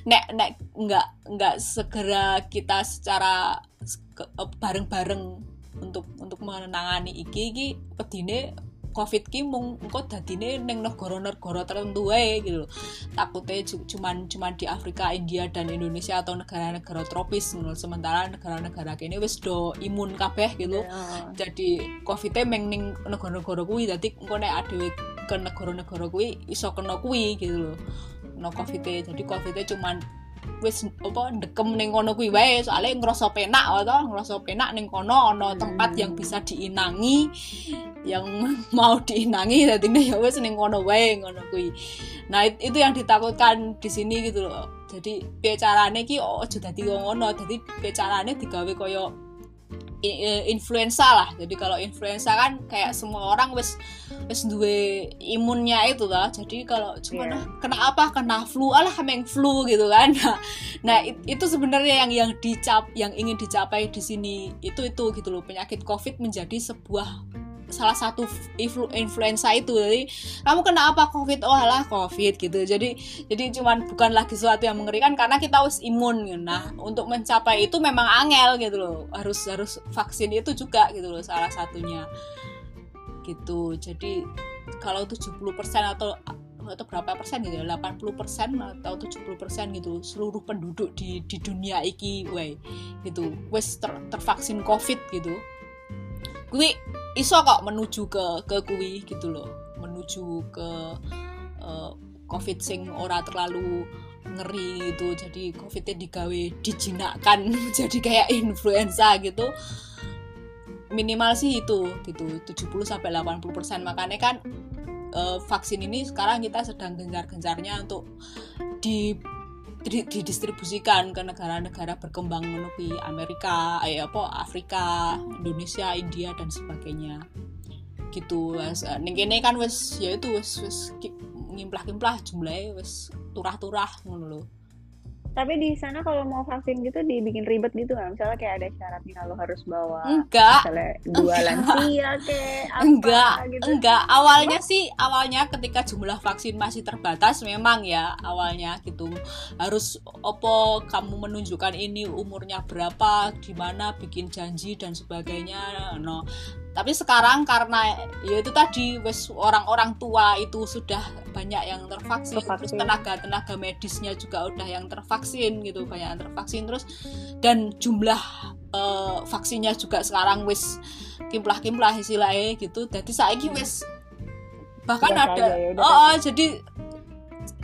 nek nek nggak nggak segera kita secara bareng-bareng untuk untuk menangani iki iki pedine covid ki mung engko dadine ning negara-negara tertentu wae gitu loh. Takutnya cu- cuman cuman di Afrika, India dan Indonesia atau negara-negara tropis ngono. Sementara negara-negara kene wis do imun kabeh gitu. Ya, Jadi covid-nya meng ning negara-negara kuwi dadi engko nek adewe ke negara-negara kuwi iso kena kuwi gitu loh. Kena covid-nya. Jadi covid-nya cuman wis apa ndekem ning kono kuwi wae. Soalnya ngerasa penak atau ngerasa penak ning kono ana tempat yang bisa diinangi yang <laughs> mau diinangi dadi ya wis ning kono wae ngono kuwi. Nah itu yang ditakutkan di sini gitu loh. Jadi piye ki? Ojo dadi ngono. Dadi piye carane digawe koyo influenza lah. Jadi kalau influenza kan kayak semua orang wis wis duwe imunnya itu lah. Jadi kalau cuma yeah. kena apa? Kena flu. Alah meng flu gitu kan. <laughs> Nah, nah itu sebenarnya yang yang dicap yang ingin dicapai di sini itu itu gitu loh. Penyakit covid menjadi sebuah salah satu influ influenza itu. Jadi kamu kena apa covid? Oh alah covid gitu. Jadi jadi cuman bukan lagi sesuatu yang mengerikan karena kita harus imun. Nah untuk mencapai itu memang angel gitu loh. Harus harus vaksin itu juga gitu loh salah satunya gitu. Jadi kalau 70% atau atau berapa persen gitu ya 80 persen atau 70 persen gitu seluruh penduduk di di dunia iki way gitu. Wes ter, tervaksin covid gitu. Gue iso kok menuju ke ke kui gitu loh. Menuju ke uh, covid sing ora terlalu ngeri gitu. Jadi covidnya digawe dijinakkan <laughs> jadi kayak influenza gitu minimal sih itu gitu 70 sampai 80 persen makanya kan uh, vaksin ini sekarang kita sedang gencar-gencarnya untuk di didistribusikan ke negara-negara berkembang menuju Amerika, eh, apa Afrika, Indonesia, India dan sebagainya. Gitu. Eh, ning kene kan wes ya itu wes wes ngimplah-ngimplah jumlahnya wes turah-turah ngono lho tapi di sana kalau mau vaksin gitu dibikin ribet gitu kan. Misalnya kayak ada syaratnya lo harus bawa enggak. misalnya dua lansia kayak apa enggak. gitu. Enggak. Awalnya sih awalnya ketika jumlah vaksin masih terbatas memang ya awalnya gitu. Harus opo kamu menunjukkan ini umurnya berapa gimana bikin janji dan sebagainya. No tapi sekarang karena ya itu tadi wes orang-orang tua itu sudah banyak yang tervaksin, terus tenaga tenaga medisnya juga udah yang tervaksin gitu banyak yang tervaksin. Terus dan jumlah uh, vaksinnya juga sekarang wes kimplah kimplah istilahnya gitu. Jadi saya wes bahkan Biasa ada aja, ya, oh, oh jadi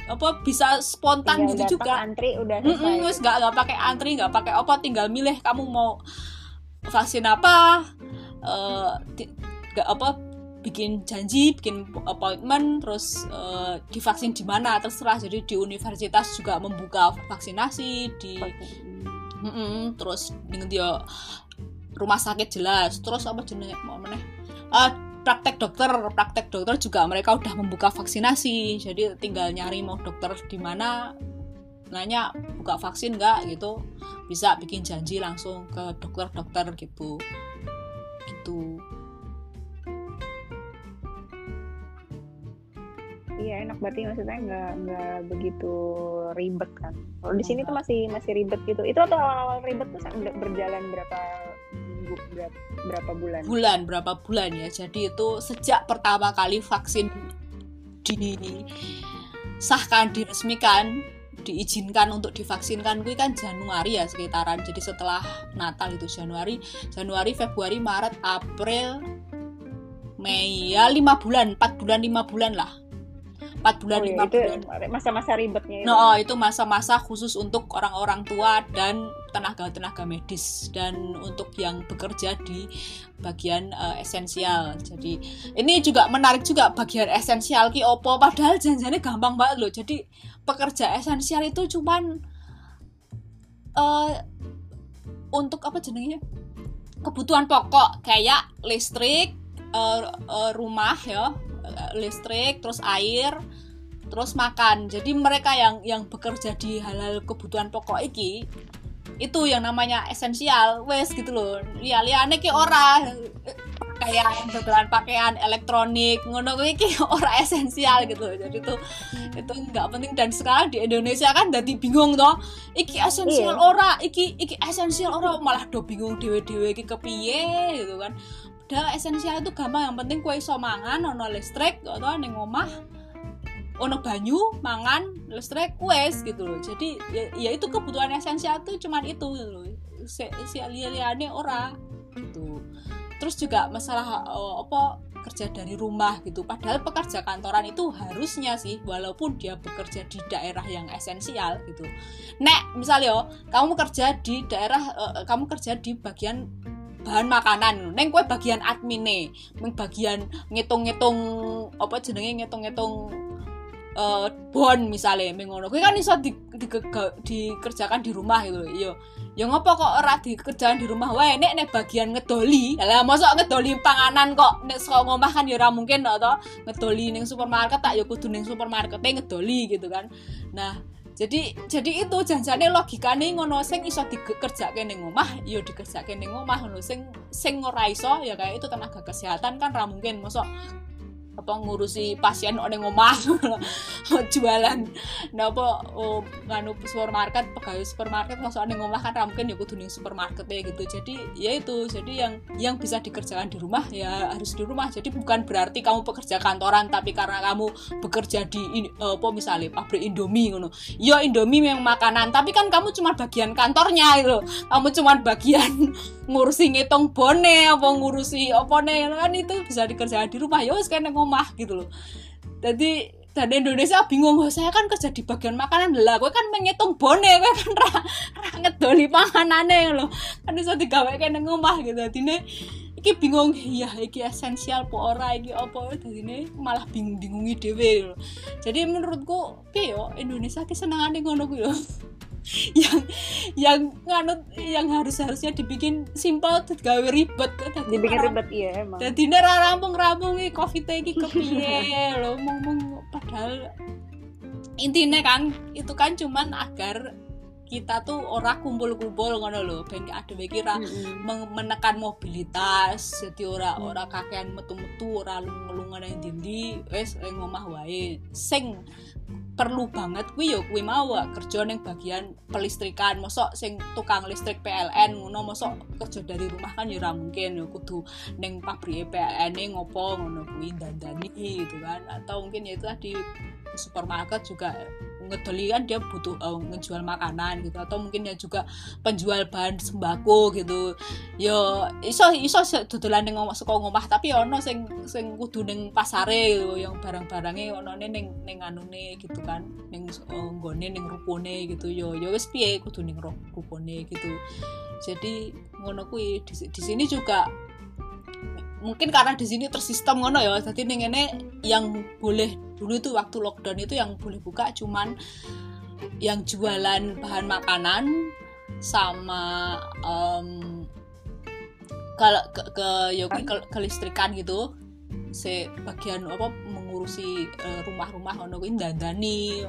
apa bisa spontan Tinggal gitu datang, juga. antri udah selesai. wes nggak nggak pakai antri nggak pakai apa tinggal milih kamu mau vaksin apa eh ti- nggak apa bikin janji bikin appointment terus eh, divaksin di mana terserah. Jadi di universitas juga membuka vaksinasi di Mm-mm, terus dengan dia rumah sakit jelas. Terus apa jenis mau meneh Ah, praktek dokter praktek dokter juga mereka udah membuka vaksinasi. Jadi tinggal nyari mau dokter di mana nanya buka vaksin nggak? gitu. Bisa bikin janji langsung ke dokter-dokter gitu gitu. Iya enak berarti maksudnya nggak nggak begitu ribet kan? Kalau di sini tuh masih masih ribet gitu. Itu atau awal-awal ribet tuh berjalan berapa minggu berapa, berapa bulan? Bulan berapa bulan ya? Jadi itu sejak pertama kali vaksin disahkan diresmikan diizinkan untuk divaksinkan gue kan Januari ya sekitaran. Jadi setelah Natal itu Januari Januari Februari Maret April Mei ya lima bulan empat bulan lima bulan lah empat bulan Oh, iya, itu bulan masa-masa ribetnya itu. No, oh, itu masa-masa khusus untuk orang-orang tua dan tenaga-tenaga medis dan untuk yang bekerja di bagian eh, esensial. Jadi ini juga menarik juga bagian esensial ki opo padahal janjinya gampang banget loh. Jadi pekerja esensial itu cuman eh untuk apa jenengnya? kebutuhan pokok kayak listrik, eh, eh, rumah ya, listrik, terus air, terus makan. Jadi mereka yang yang bekerja di hal-hal kebutuhan pokok iki itu yang namanya esensial, wes gitu loh. Lia liane ki ora kayak dodolan pakaian elektronik ngono kuwi ki <laughs> ora esensial gitu loh. Jadi tuh itu nggak penting dan sekarang di Indonesia kan jadi bingung toh iki esensial Iya. ora iki iki esensial ora malah do bingung dewe-dewe iki kepiye gitu kan padahal esensial itu gampang yang penting kue iso mangan ono listrik atau ning omah. Ono banyu mangan listrik wes gitu loh. Jadi ya, ya itu kebutuhan esensial tuh cuman itu gitu loh. Si, si liane ora gitu. Terus juga masalah eh, apa kerja dari rumah gitu. Padahal pekerja kantoran itu harusnya sih walaupun dia bekerja di daerah yang esensial gitu. Nek misalnya yo kamu kerja di daerah uh, kamu kerja di bagian bahan makanan. Neng kue bagian admin nih bagian ngitung-ngitung apa jenenge ngitung-ngitung uh, bon misalnya mengono kue kan iso di, di, di, dikerjakan di rumah gitu iya. Ya ngopo kok ora dikerjakan di rumah? Wae nek nek bagian ngedoli lah mosok ngedoli panganan kok. Nek saka ngomah kan ya ora mungkin to ngedoli ning supermarket tak ya kudu supermarket ngedoli gitu kan. Nah jadi jadi itu janjane logikane ngono sing iso dikerjake ning omah ya dikerjake ning omah ngono. Sing sing ora iso ya kayak itu tenaga kesehatan kan ra mungkin. Mosok apa ngurusi pasien oleh ngomah <laughs> jualan. Nah apa oh, nganu supermarket pegawai supermarket maksudnya ngomah kan mungkin ya kudu supermarket ya gitu. Jadi ya itu. Jadi yang yang bisa dikerjakan di rumah ya harus di rumah. Jadi bukan berarti kamu pekerja kantoran tapi karena kamu bekerja di uh, apa misalnya pabrik Indomie ngono. Ya Indomie memang makanan tapi kan kamu cuma bagian kantornya itu. Kamu cuma bagian ngurusi ngitung bone apa ngurusi apa nih kan itu bisa dikerjakan di rumah. Ya wes kayak ngomah gitu loh. Jadi dan Indonesia bingung oh, saya kan kerja di bagian makanan. Lah gue kan menghitung bone gue kan ra, ra ngedoli panganane loh kan bisa digawe kayak ngomah gitu. Jadi iki bingung ya iki esensial po ora iki apa? Jadi ini malah bingung bingungi dewe loh jadi menurutku yo Indonesia kesenangan ngono gue <laughs> yang yang nganut yang harus harusnya dibikin simpel gawe ribet dibikin ribet iya emang. dan tidak rampung rampung nih covid ini kepiye? Lo ngomong padahal intinya kan itu kan cuman agar kita tuh orang kumpul-kumpul ngono lho. Ben ada kira mm-hmm. menekan mobilitas jadi ora mm. ora kakean metu-metu ora lunga-lunga nang ndi wis ngomah wae. Sing perlu banget kuwi yo kuwi mau kerja ning bagian pelistrikan. Mosok sing tukang listrik PLN ngono mosok kerja dari rumah kan ya mungkin. Yo kudu ning pabrik PLN e ngopo ngono kuwi dandani gitu kan. Atau mungkin ya itu tadi supermarket juga ngedoli kan dia butuh uh, ngejual makanan gitu. Atau mungkin ya juga penjual bahan sembako gitu. Yo iso iso ning ngomah suka ngomah tapi ono sing sing kudu ning pasare gitu yang barang-barangnya ono ning ning anune gitu kan. Ning uh, nggone ning rupone gitu. Yo yo wis piye kudu ning rupone gitu. Jadi ngono kuwi. Di, di sini juga mungkin karena di sini tersistem ngono ya jadi ini yang boleh dulu itu waktu lockdown itu yang boleh buka cuman yang jualan bahan makanan sama um, kalau ke, ke yogi ke, ke listrikan gitu se bagian apa mengurusi uh, rumah-rumah ono kuwi dandani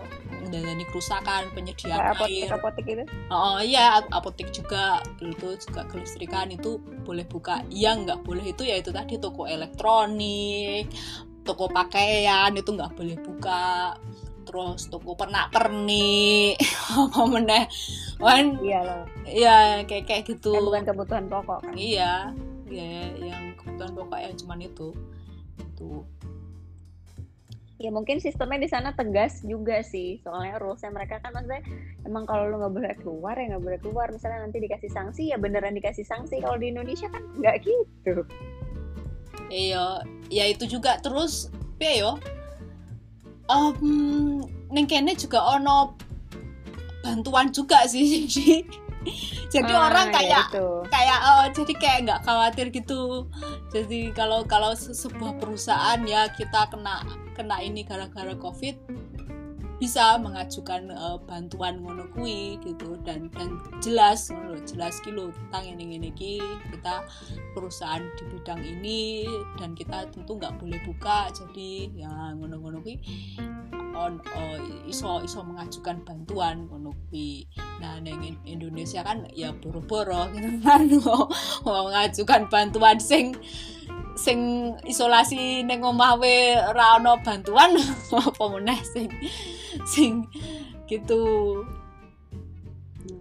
dandani kerusakan penyediaan apotek, air. apotek itu oh iya apotek juga itu juga kelistrikan itu boleh buka. Yang nggak boleh itu ya itu tadi toko elektronik toko pakaian itu nggak boleh buka. Terus toko pernak pernik <laughs> apa meneh. Wan iya loh. iya kayak kayak gitu. Yang bukan kebutuhan pokok kan? Iya ya yang kebutuhan pokok yang cuman itu itu ya mungkin sistemnya di sana tegas juga sih soalnya rulesnya mereka kan maksudnya emang kalau lu nggak boleh keluar ya nggak boleh keluar. Misalnya nanti dikasih sanksi ya beneran dikasih sanksi. Kalau di Indonesia kan nggak gitu. Iya ya itu juga. Terus ya yo. Um, neng kene juga ono bantuan juga sih <laughs> jadi <laughs> ah, orang kayak ya kayak oh, jadi kayak nggak khawatir gitu. Jadi kalau kalau sebuah perusahaan ya kita kena kena ini gara-gara covid bisa mengajukan uh, bantuan ngono kui gitu. Dan dan jelas ngono jelas kilo tentang ini ini kita perusahaan di bidang ini dan kita tentu nggak boleh buka. Jadi ya ngono ngono kui on uh, iso iso mengajukan bantuan ngono kui nah neng Indonesia kan ya boro-boro gitu kan <laughs> mau mengajukan bantuan sing sing isolasi neng omah we ora ono bantuan. <laughs> Apa meneh sing sing gitu.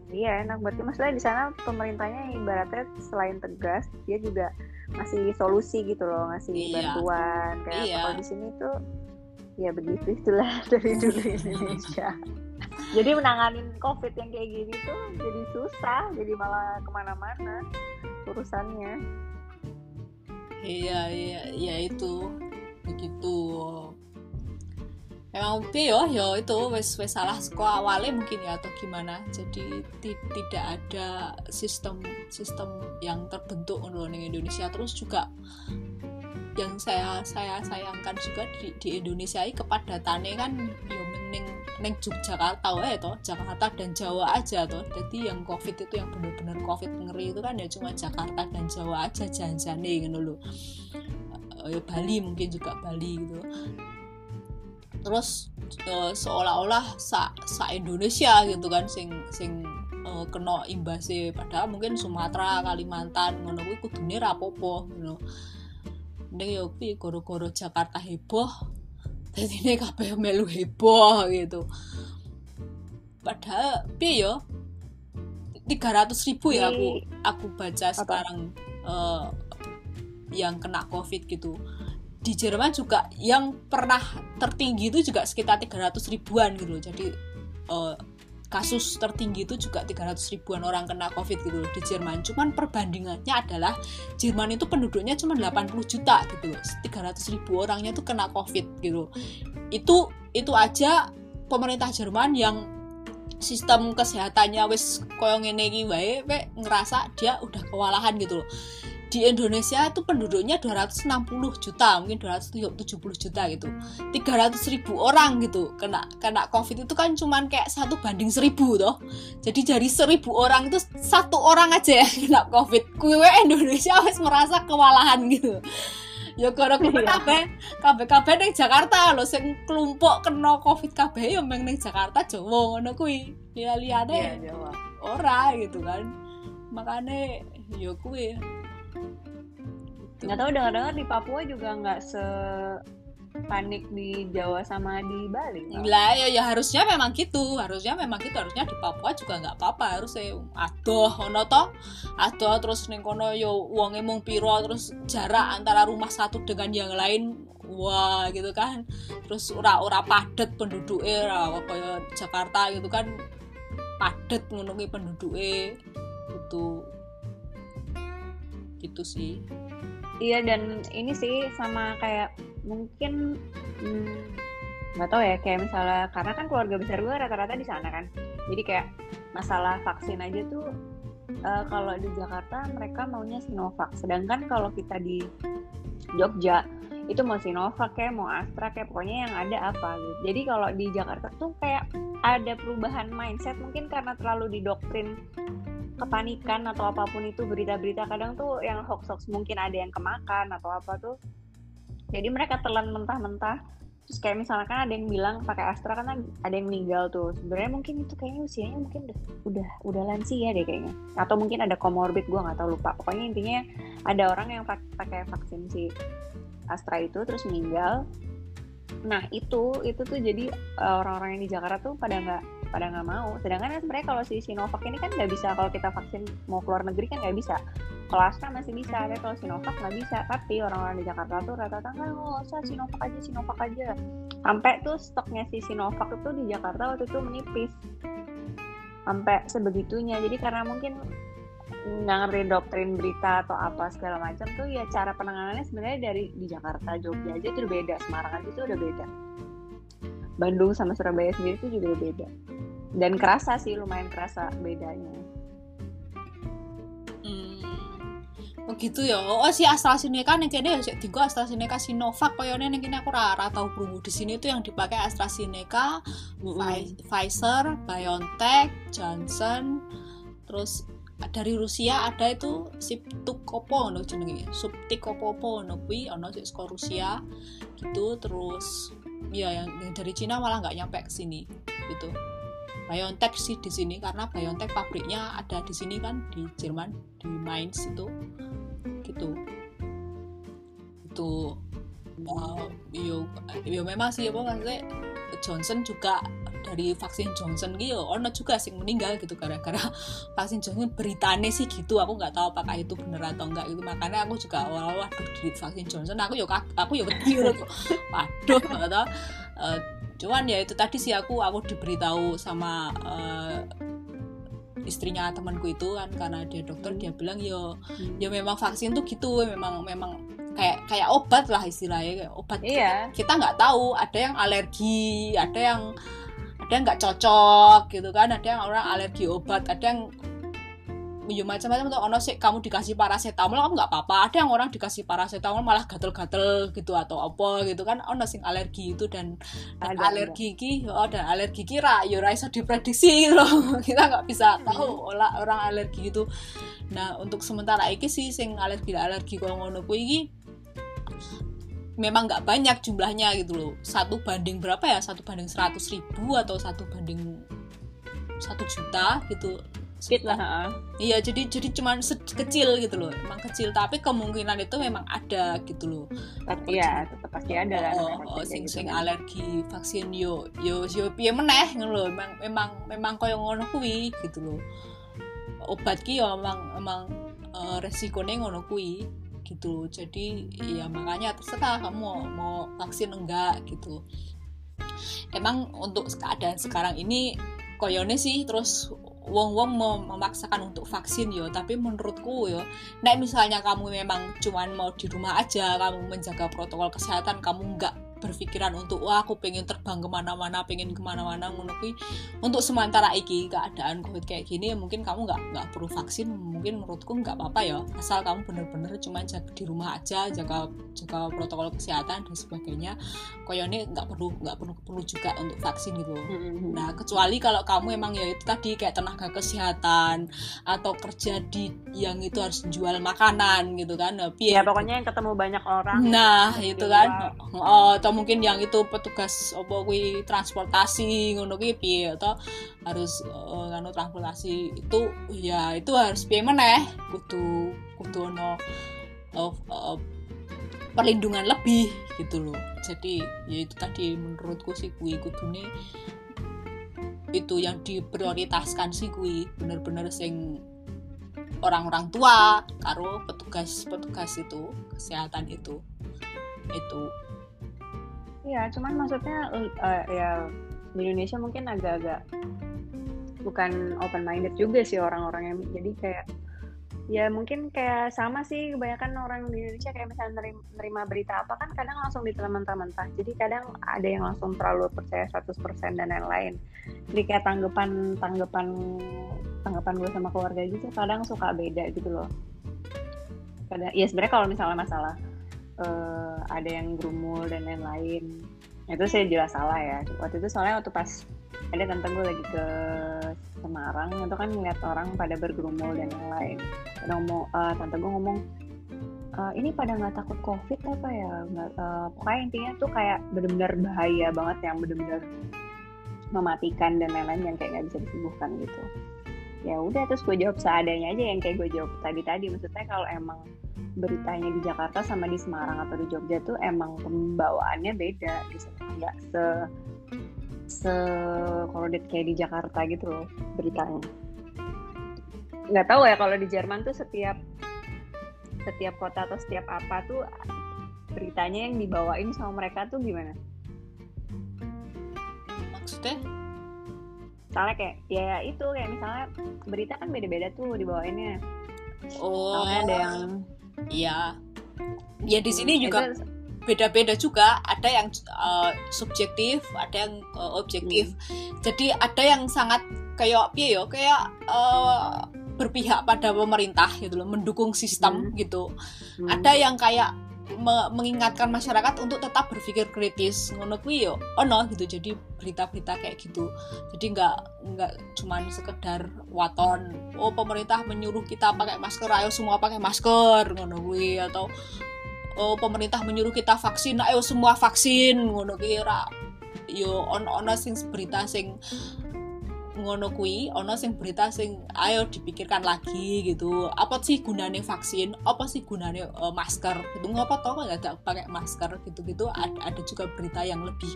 Iya enak berarti. Maksudnya di sana pemerintahnya ibaratnya selain tegas dia juga ngasih solusi gitu loh ngasih iya. bantuan. Kayak iya. kalau di sini tuh ya begitu itulah <laughs> dari dulu Indonesia. Jadi menanganin covid yang kayak gini tuh jadi susah jadi malah ke mana-mana urusannya iya iya iya itu. Begitu. Memang oke yo yo itu wes wes salah sekolah awalnya mungkin ya atau gimana. Jadi ti- tidak ada sistem sistem yang terbentuk untuk Indonesia. Terus juga yang saya saya sayangkan juga di, di Indonesia ini kepadatannya kan yo neng neng Yogyakarta ya toh Jakarta dan Jawa aja toh. Jadi yang covid itu yang benar-benar covid ngeri itu kan ya cuma Jakarta dan Jawa aja jangan-jangan gitu loh Eh, ya Bali mungkin juga Bali gitu. Terus eh, seolah-olah sa, sa Indonesia gitu kan sing sing eh, kena imbasnya. Padahal mungkin Sumatera Kalimantan ngono kuwi kudune rapopo ngono ning yo kuwi goro-goro Jakarta heboh dadi ini kabeh melu heboh gitu. Padahal piye yo? 300 ribu ya aku aku baca sekarang eh, yang kena covid gitu. Di Jerman juga yang pernah tertinggi itu juga sekitar 300 ribuan gitu loh. jadi eh, kasus tertinggi itu juga 300 ribuan orang kena covid gitu loh di Jerman. Cuman perbandingannya adalah Jerman itu penduduknya cuma 80 juta gitu loh. 300 ribu orangnya tuh kena covid gitu itu itu aja pemerintah Jerman yang sistem kesehatannya wis koyo ngene iki wae ngerasa dia udah kewalahan gitu loh di Indonesia itu penduduknya 260 juta mungkin 270 juta gitu. 300 ribu orang gitu kena kena covid itu kan cuman kayak satu banding seribu toh. Jadi dari seribu orang itu satu orang aja yang kena covid. Kue Indonesia wis merasa kewalahan gitu. Ya gara-gara Iya. kabeh kabeh kabeh ning Jakarta lho sing kelompok kena covid kabeh ya meng ning Jakarta Jawa ngono kuwi. Ya liyane Iya, Jawa. ora gitu kan. Makanya ya kuwi Gitu. Nggak tahu dengar-dengar di Papua juga nggak se panik di Jawa sama di Bali. lah ya, ya harusnya memang gitu. Harusnya memang gitu. Harusnya di Papua juga nggak apa-apa. Harusnya adoh ono to adoh terus ning kono yo wonge mung piro terus jarak antara rumah satu dengan yang lain wah gitu kan. Terus ora ora padet penduduknya ora kaya Jakarta gitu kan padet ngono kuwi penduduknya gitu. Gitu sih Iya dan ini sih sama kayak mungkin hmm, nggak tahu ya kayak misalnya karena kan keluarga besar gue rata-rata di sana kan. Jadi kayak masalah vaksin aja tuh eh, kalau di Jakarta mereka maunya Sinovac. Sedangkan kalau kita di Jogja itu mau Sinovac kayak mau Astra kayak pokoknya yang ada apa gitu. Jadi kalau di Jakarta tuh kayak ada perubahan mindset mungkin karena terlalu didoktrin kepanikan atau apa pun itu berita-berita kadang tuh yang hoax-hoax mungkin ada yang kemakan atau apa tuh. Jadi mereka telan mentah-mentah. Terus kayak misalnya kan ada yang bilang pakai Astra kan ada yang meninggal tuh. Sebenarnya mungkin itu kayaknya usianya mungkin udah udah udah lansia deh kayaknya. Atau mungkin ada komorbid gue nggak tahu lupa. Pokoknya intinya ada orang yang pak- pakai vaksin si Astra itu terus meninggal. Nah itu itu tuh jadi eh, orang-orang yang di Jakarta tuh pada nggak pada nggak mau. Sedangkan kan sebenarnya kalau si Sinovac ini kan nggak bisa kalau kita vaksin mau keluar negeri kan nggak bisa. Kalau Astra masih bisa tapi kalau Sinovac nggak bisa. Tapi orang-orang di Jakarta tuh rata-rata nggak nggak usah Sinovac aja Sinovac aja. Sampai tuh stoknya si Sinovac itu di Jakarta waktu itu menipis. Sampai sebegitunya. Jadi karena mungkin nggak ngerti doktrin berita atau apa segala macam tuh ya cara penanganannya sebenarnya dari di Jakarta Jogja aja itu udah beda Semarang aja itu udah beda Bandung sama Surabaya sendiri itu juga udah beda dan kerasa sih lumayan kerasa bedanya Hmm. Oh gitu ya. Oh si AstraZeneca nih kayaknya ya dienggo AstraZeneca Sinovac koyone ning kene aku ora tau krungu. Di sini tuh yang dipakai AstraZeneca, Pfi- Pfizer, BioNTech, Johnson, terus dari Rusia ada itu Siptukopo no jenenge. Subtikopopo no kuwi ono sik saka Rusia gitu terus ya yang, yang dari Cina malah nggak nyampe ke sini gitu. BioNTech sih di sini karena BioNTech pabriknya ada di sini kan di Jerman di Mainz itu gitu itu uh, yo yo memang sih apa maksudnya Johnson juga dari vaksin Johnson gitu ono juga sih meninggal gitu gara-gara <laughs> vaksin Johnson beritanya sih gitu aku nggak tahu apakah itu bener atau enggak itu makanya aku juga awal waduh di vaksin Johnson aku yo aku yo gitu <laughs> waduh nggak tahu. Eh, cuman ya itu tadi sih aku aku diberitahu sama eh, istrinya temanku itu kan karena dia dokter dia bilang yo ya memang vaksin tuh gitu memang memang kayak kayak obat lah istilahnya kayak obat Iya. kita nggak tahu ada yang alergi ada yang ada yang nggak cocok gitu kan. Ada yang orang alergi obat ada yang ya macam-macam tuh. Ono sih kamu dikasih paracetamol kamu nggak apa-apa. Ada yang orang dikasih paracetamol malah gatel-gatel gitu atau apa gitu kan. Ono sing alergi itu dan, dan Ada, alergi ki oh dan alergi kira ya ora iso diprediksi gitu loh. <laughs> Kita nggak bisa tahu olah orang alergi itu. Nah untuk sementara iki sih sing alergi alergi kok ngono kuwi iki memang nggak banyak jumlahnya gitu loh satu banding berapa ya satu banding seratus ribu atau satu banding satu juta gitu Fit lah. Iya, jadi jadi cuman kecil gitu loh, emang kecil. Tapi kemungkinan itu memang ada gitu loh. Tapi ya tetap pasti ada lah. Oh, oh, kayak sing gitu sing kan. alergi vaksin yo yo yo piye meneh ngono lho. Memang memang memang koyo ngono kuwi gitu loh. Obat ki yo emang emang eh, resikonya ngono kuwi gitu. Jadi ya makanya terserah kamu mau, vaksin enggak gitu. Emang untuk keadaan sekarang ini koyone sih terus wong-wong mau memaksakan untuk vaksin yo tapi menurutku yo nek misalnya kamu memang cuman mau di rumah aja kamu menjaga protokol kesehatan kamu nggak berpikiran untuk wah aku pengen terbang ke mana-mana pengen ke mana-mana ngono untuk sementara iki keadaan covid kayak gini ya mungkin kamu nggak nggak perlu vaksin mungkin menurutku nggak apa-apa ya asal kamu bener-bener cuma jaga di rumah aja jaga jaga protokol kesehatan dan sebagainya koyone nggak perlu nggak perlu perlu juga untuk vaksin gitu. Mm-mm. Nah, kecuali kalau kamu emang ya itu tadi kayak tenaga kesehatan atau kerja di yang itu harus jual makanan gitu kan. Nah, piye Ya pokoknya yang ketemu banyak orang. Nah, itu kan. Oh, atau mungkin yang itu petugas apa kuwi transportasi ngono kuwi piye atau harus nganu transportasi itu ya itu harus piye meneh kudu kudu ono eh, eh, perlindungan lebih gitu loh. Jadi ya itu tadi menurutku sih kuwi kudune itu yang diprioritaskan sih kuwi bener-bener sing orang-orang tua karo petugas-petugas itu kesehatan itu itu Iya, cuman maksudnya eh, ya di Indonesia mungkin agak-agak bukan open minded juga sih orang-orang yang jadi kayak ya mungkin kayak sama sih kebanyakan orang di Indonesia kayak misalnya nerima, berita apa kan kadang langsung ditelan mentah-mentah. Jadi kadang ada yang langsung terlalu percaya 100% dan lain-lain jadi kayak tanggapan tanggapan tanggapan gue sama keluarga gitu kadang suka beda gitu loh. Kadang ya sebenarnya kalau misalnya masalah eh, ada yang gerumul dan lain-lain. Itu saya jelas salah ya. Waktu itu soalnya waktu pas ada tante gue lagi ke Semarang itu kan ngeliat orang pada bergerumul dan lain-lain. Ngomong eh, tante gue ngomong "Eh, ini pada nggak takut covid apa ya? Nggak eh, pokoknya intinya tuh kayak benar-benar bahaya banget yang benar-benar mematikan dan lain-lain yang kayak nggak bisa disembuhkan gitu ya udah terus gue jawab seadanya aja yang kayak gue jawab tadi tadi. Maksudnya kalau emang beritanya di Jakarta sama di Semarang atau di Jogja tuh emang pembawaannya beda gitu. Nggak se se kayak di Jakarta gitu loh beritanya. Nggak tahu ya kalau di Jerman tuh setiap setiap kota atau setiap apa tuh beritanya yang dibawain sama mereka tuh gimana? Maksudnya soalnya kayak ya itu kayak misalnya berita kan beda-beda tuh dibawainnya. Oh soalnya ada yang iya. Ya di sini juga itu- beda-beda juga. Ada yang uh, subjektif ada yang uh, objektif. Jadi ada yang sangat kayak piye yo kayak uh, berpihak pada pemerintah gitu loh mendukung sistem Hmm. gitu. Hmm. ada yang kayak me- mengingatkan masyarakat untuk tetap berpikir kritis. Ngono kuwi yo ono gitu jadi berita-berita kayak gitu. Jadi nggak nggak cuman sekedar waton oh pemerintah menyuruh kita pakai masker ayo semua pakai masker ngono kuwi. Atau oh pemerintah menyuruh kita vaksin ayo semua vaksin ngono kuwi. Yo ono ono sing berita sing ngono kuwi ono sing berita sing ayo dipikirkan lagi gitu. Apa sih gunanya vaksin? Apa sih gunanya eh, masker? Gitu ngapa tau nggak ada pakai masker gitu gitu ada, ada juga berita yang lebih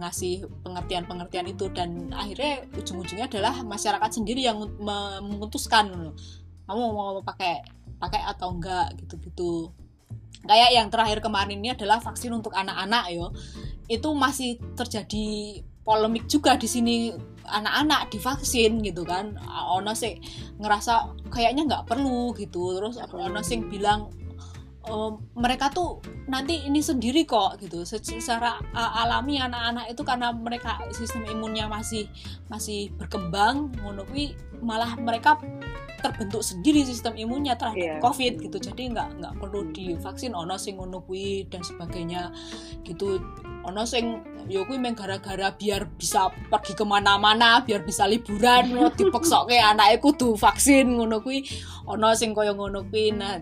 ngasih pengertian-pengertian itu. Dan akhirnya ujung-ujungnya adalah masyarakat sendiri yang me- memutuskan kamu mau pakai pakai atau enggak gitu-gitu. Kayak yang terakhir kemarin ini adalah vaksin untuk anak-anak yo. Itu masih terjadi polemik juga di sini anak-anak divaksin gitu kan. Ono sih ngerasa kayaknya nggak perlu gitu. Terus ono sing bilang uh, mereka tuh nanti ini sendiri kok gitu. Secara uh, alami anak-anak itu karena mereka sistem imunnya masih masih berkembang ngono malah mereka terbentuk sendiri sistem imunnya terhadap yeah. covid gitu. Jadi nggak nggak perlu divaksin ono sing ngono dan sebagainya gitu. Ono sing yo kuwi meng gara-gara biar bisa pergi ke mana-mana biar bisa liburan dipeksoke anaknya kudu vaksin ngono kuwi. Ono sing kaya ngono kuwi nah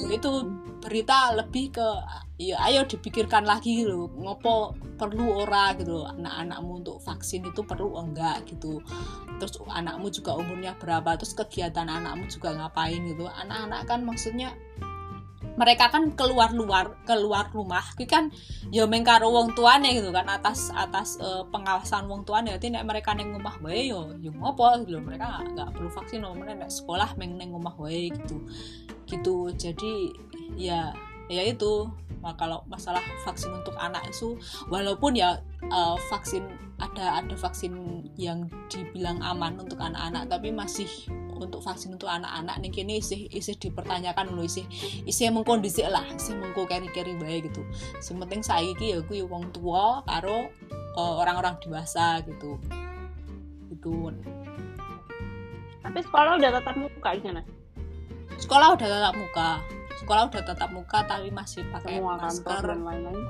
hmm. itu berita lebih ke ya ayo dipikirkan lagi loh ngopo perlu ora gitu anak-anakmu untuk vaksin itu perlu enggak gitu. Terus anakmu juga umurnya berapa? Terus kegiatan anakmu juga ngapain gitu. Anak-anak kan maksudnya mereka kan keluar luar keluar rumah. Itu kan ya mengkaro wong tuane gitu kan atas atas uh, pengawasan wong tuane. Jadi nek mereka neng rumah wae yo yo ngopo? Gitu mereka nggak perlu vaksin nomornya nek sekolah meng neng rumah wae gitu. Gitu. Jadi ya ya itu. Nah, kalau masalah vaksin untuk anak itu walaupun ya uh, vaksin ada ada vaksin yang dibilang aman untuk anak-anak tapi masih untuk vaksin untuk anak-anak nih kini isi isi dipertanyakan loh isi isi mengkondisi lah isi mengko keri keri baik gitu sementing saya ya gue wong tua karo uh, orang-orang dewasa gitu. Gitu tapi sekolah udah tetap muka di sana? Sekolah udah tatap muka. Sekolah udah tatap muka tapi masih pakai Semua masker. dan lain-lain?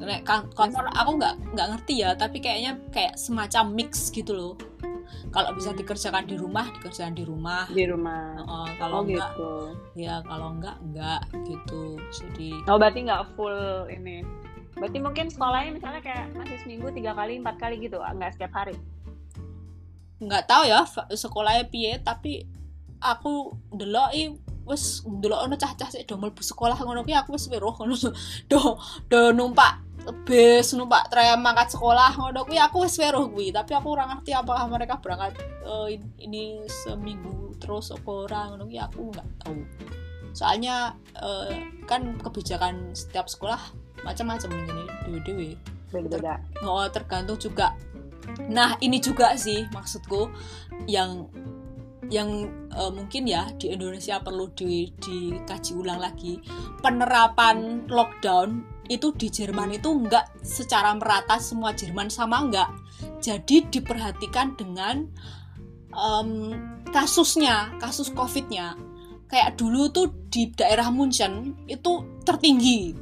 Nek kantor aku nggak nggak ngerti ya tapi kayaknya kayak semacam mix gitu loh kalau bisa dikerjakan di rumah dikerjakan di rumah. Di rumah. Uh, kalau oh, enggak gitu. ya kalau enggak enggak gitu. Jadi oh berarti nggak full ini. Berarti mungkin sekolahnya misalnya kayak masih seminggu tiga kali empat kali gitu nggak setiap hari? Nggak tahu ya sekolahnya piye tapi aku delok i wis delok ono cah-cah sik do mlebu sekolah ngono ki aku wis weruh ngono. <laughs> Do do numpak bis numpak tram mangkat sekolah ngono kuwi aku wis weruh kuwi tapi aku ora ngerti apakah mereka berangkat uh, ini seminggu terus apa ora ngono kuwi aku nggak tahu. Soalnya uh, kan kebijakan setiap sekolah macam-macam ini dewe-dewe. Beda-beda. Oh tergantung juga. Nah ini juga sih maksudku yang yang uh, mungkin ya di Indonesia perlu di, dikaji ulang lagi. Penerapan lockdown itu di Jerman itu enggak secara merata semua Jerman sama enggak jadi diperhatikan dengan um, kasusnya kasus covidnya. Kayak dulu tuh di daerah Munchen itu tertinggi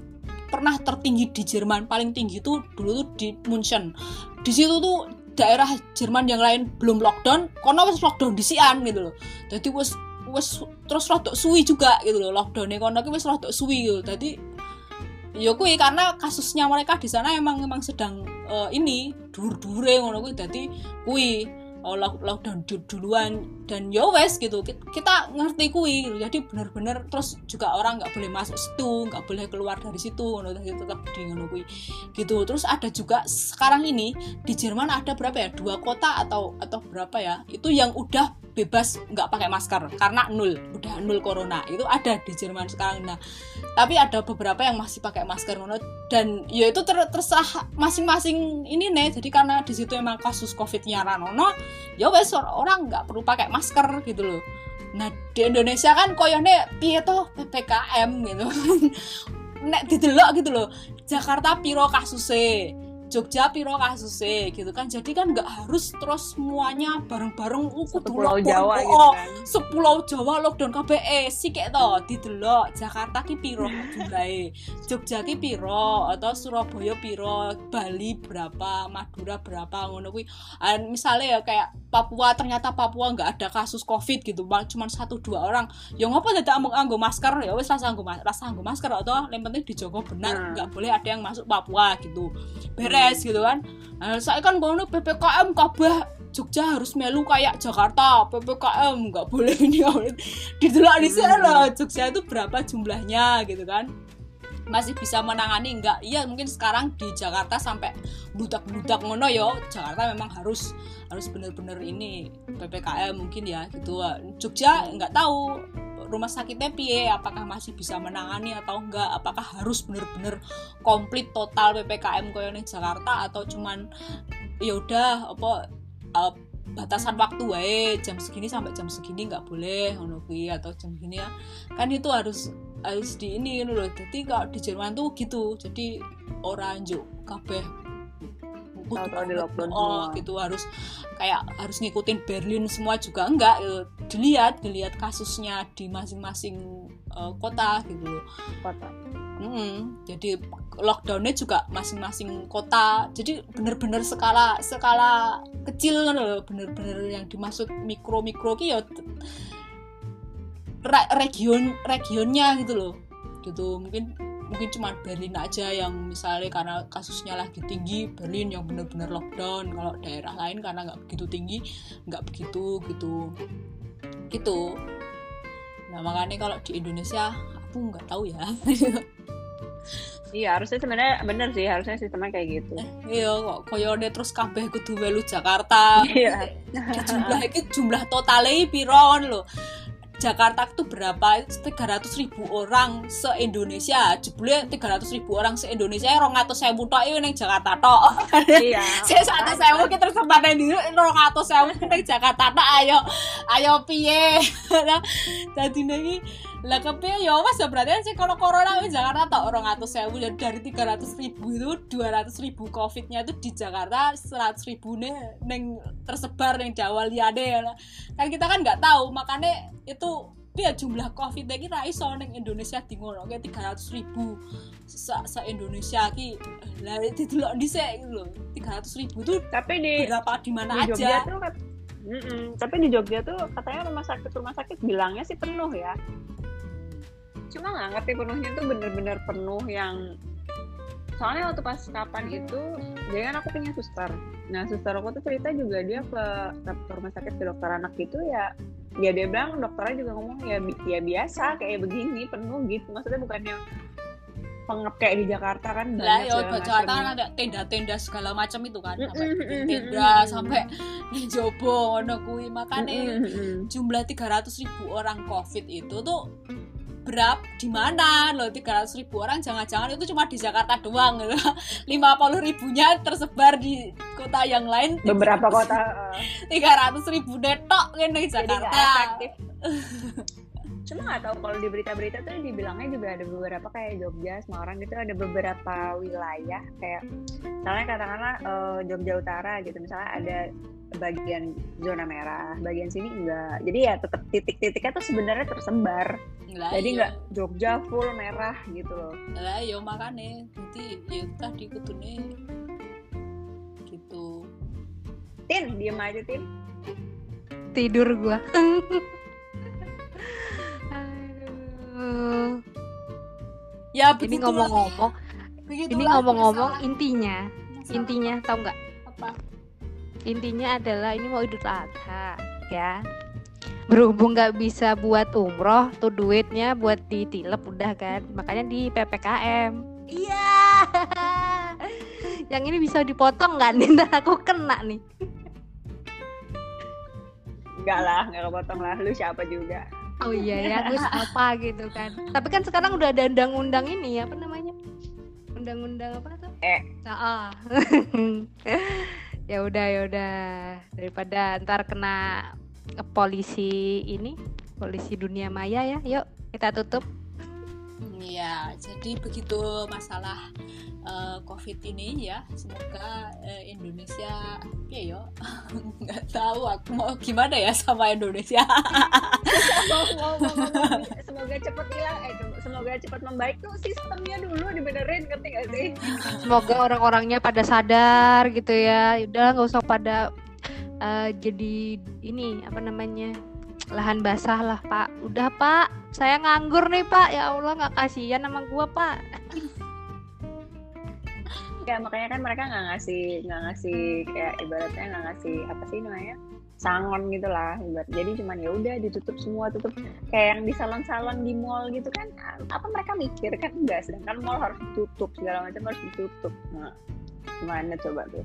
pernah tertinggi di Jerman paling tinggi tuh dulu tuh di Munchen. Di situ tuh daerah Jerman yang lain belum lockdown kono wis lockdown disian gitu loh. Jadi wis wis terus rodok suwi juga gitu loh lockdownnya kono ki wis rodok suwi gitu. Jadi ya kui karena kasusnya mereka di sana emang emang sedang uh, ini dur-dure ngono kuwi. Dadi kui oh, lockdown duluan dan ya wes gitu. Kita ngerti kui gitu. jadi bener-bener terus juga orang nggak boleh masuk situ nggak boleh keluar dari situ ngono tetap di ngono kui gitu. Terus ada juga sekarang ini di Jerman ada berapa ya? Dua kota atau atau berapa ya? Itu yang udah bebas nggak pakai masker karena nol udah nol corona. Itu ada di Jerman sekarang. Nah tapi ada beberapa yang masih pakai masker ngono. Dan ya itu ter tersah masing-masing ini nih jadi karena di situ emang kasus covidnya ranono ya wes orang nggak perlu pakai masker gitu loh. Nah di Indonesia kan koyone piye toh? Ppkm gitu. <laughs> Nek didelok gitu loh. Jakarta piro kasusnya Jogja piro kasusnya gitu kan. Jadi kan nggak harus terus semuanya bareng-bareng uku pulau Jawa gitu oh, kan. sepulau Jawa lockdown KBE sih kayak to didelok. Jakarta ki piro <laughs> jumlahe Jogja ki piro? Atau Surabaya piro? Bali berapa? Madura berapa? Ngono kuwi. Misalnya ya kayak Papua ternyata Papua nggak ada kasus covid gitu cuma satu dua orang. Ya ngapa tidak mau anggo masker? Ya wes rasa anggo rasa anggo masker atau yang penting dijogo benar. Hmm. nggak boleh ada yang masuk Papua gitu. Beres beres gitu kan. Nah, saya kan ngono ppkm kabeh Jogja harus melu kayak Jakarta ppkm nggak boleh ini di di sana loh Jogja itu berapa jumlahnya gitu kan. Masih bisa menangani enggak iya mungkin sekarang di Jakarta sampai budak-budak ngono yo Jakarta memang harus harus bener-bener ini ppkm mungkin ya gitu. Jogja nggak tahu rumah sakitnya piye? Apakah masih bisa menangani atau enggak? Apakah harus bener-bener komplit total ppkm koyo nih Jakarta atau cuman ya udah apa uh, batasan waktu wae jam segini sampai jam segini nggak boleh ngono atau jam segini ya. Kan itu harus harus di ini loh jadi kalau di Jerman tuh gitu. Jadi orang juk kabeh kudu Tahu-tahu di lockdown oh semua. gitu harus kayak harus ngikutin Berlin semua juga enggak eh, dilihat dilihat kasusnya di masing-masing eh, kota gitu kota Mm, jadi lockdownnya juga masing-masing kota. Jadi bener-bener skala skala kecil kan loh, bener-bener yang dimaksud mikro-mikro ki ya ra- region regionnya gitu loh. Gitu mungkin mungkin cuma Berlin aja yang misalnya karena kasusnya lagi tinggi Berlin yang bener-bener lockdown. Kalau daerah lain karena nggak begitu tinggi nggak begitu gitu. Gitu. Nah makanya kalau di Indonesia aku nggak tahu ya. <laughs> Iya harusnya sebenarnya bener sih harusnya sistemnya kayak gitu. Iya kok koyone terus kabeh kudu melu Jakarta. Iya. jumlah iki jumlah totalnya piro lho Jakarta itu berapa? 300 ribu orang se-Indonesia. Jebule 300 ribu orang se-Indonesia, rong atus sewu tok iki ning Jakarta tok. <laughs> iya <laughs> Saya satu sewu ki tersebar ning ndi rong atus sewu ning Jakarta tok. Ayo, ayo piye? <laughs> Nah, Dadi iki lah kepiye? Ya wes ya berarti sih kalau corona di Jakarta tok orang atus sewu dan dari 300 ribu itu 200 ribu covidnya itu di Jakarta 100 ribu nih neng tersebar neng Jawa liade ya kan kita kan nggak tahu makanya itu ya jumlah covid iki ra iso ning Indonesia di ngono kayak 300 ribu. Se, se Indonesia ki lah didelok dhisik gitu loh. 300 ribu tuh tapi di berapa di mana di Jogja aja. tuh kat- Mm-mm. tapi di Jogja tuh katanya rumah sakit rumah sakit bilangnya sih penuh ya cuma nggak ngerti penuhnya tuh bener-bener penuh yang soalnya waktu pas kapan itu jadi kan aku punya suster. Nah suster aku tuh cerita juga dia ke, ke rumah sakit ke dokter anak gitu ya. Ya dia bilang dokternya juga ngomong ya ya biasa kayak begini penuh gitu. Maksudnya bukan yang pengep kayak di Jakarta kan lah ya Jakarta kan ada tenda-tenda segala macam itu kan tenda sampai <laughs> di jobo ngono kuwi. Mm-mm. jumlah 300 ribu orang covid itu tuh berapa di mana? Loh 300 ribu orang jangan-jangan itu cuma di Jakarta doang loh. <laughs> 50 ribunya tersebar di kota yang lain beberapa kota <laughs> eh, 300 ribu netok kan di Jakarta. <laughs> cuma nggak tahu kalau di berita-berita tuh dibilangnya juga ada beberapa kayak Jogja Semarang gitu ada beberapa wilayah kayak misalnya katakanlah eh, Jogja Utara gitu misalnya ada bagian zona merah bagian sini enggak. Jadi ya tetap titik-titiknya tuh sebenarnya tersebar. Lah jadi iya. nggak Jogja full merah gitu loh. Lah yo makanya jadi ya tadi kutune gitu. Tin diem aja Tin. Tidur gua. <laughs> Aduh. ya ini ngomong-ngomong ini ngomong-ngomong intinya. Masalah intinya tahu nggak? Apa intinya adalah ini mau idul adha ya. Berhubung nggak bisa buat umroh tuh duitnya buat ditilep udah kan. Makanya di ppkm iya. <laughs> Yang ini bisa dipotong nggak nih? Ntar aku kena nih. Enggak lah nggak kepotong lah. Lu siapa juga? Oh iya ya aku siapa gitu kan. Tapi kan sekarang udah ada undang-undang ini apa namanya? Undang-undang apa tuh? Eh. Ah. <laughs> ya udah ya udah. Daripada ntar kena polisi ini polisi dunia maya ya. Yuk kita tutup Iya, jadi begitu masalah eh, COVID ini ya. Semoga eh, Indonesia, ya yo, <laughs> nggak tahu aku mau gimana ya sama Indonesia. mau, mau, mau, mau, semoga cepet hilang eh semoga cepet membaik tuh sistemnya dulu dibenerin ngerti gak sih semoga orang-orangnya pada sadar gitu ya udah nggak usah pada eh, jadi ini apa namanya lahan basah lah pak. Udah pak. Saya nganggur nih pak. Ya allah nggak kasihan sama gua pak. Ya makanya kan mereka nggak ngasih nggak ngasih kayak ibaratnya nggak ngasih apa sih namanya sangon gitu lah ibarat. Jadi cuman ya udah ditutup semua tutup. Kayak yang di salon-salon di mall gitu kan apa mereka mikir kan enggak sedangkan mall harus ditutup segala macam harus ditutup. Nah gimana coba tuh?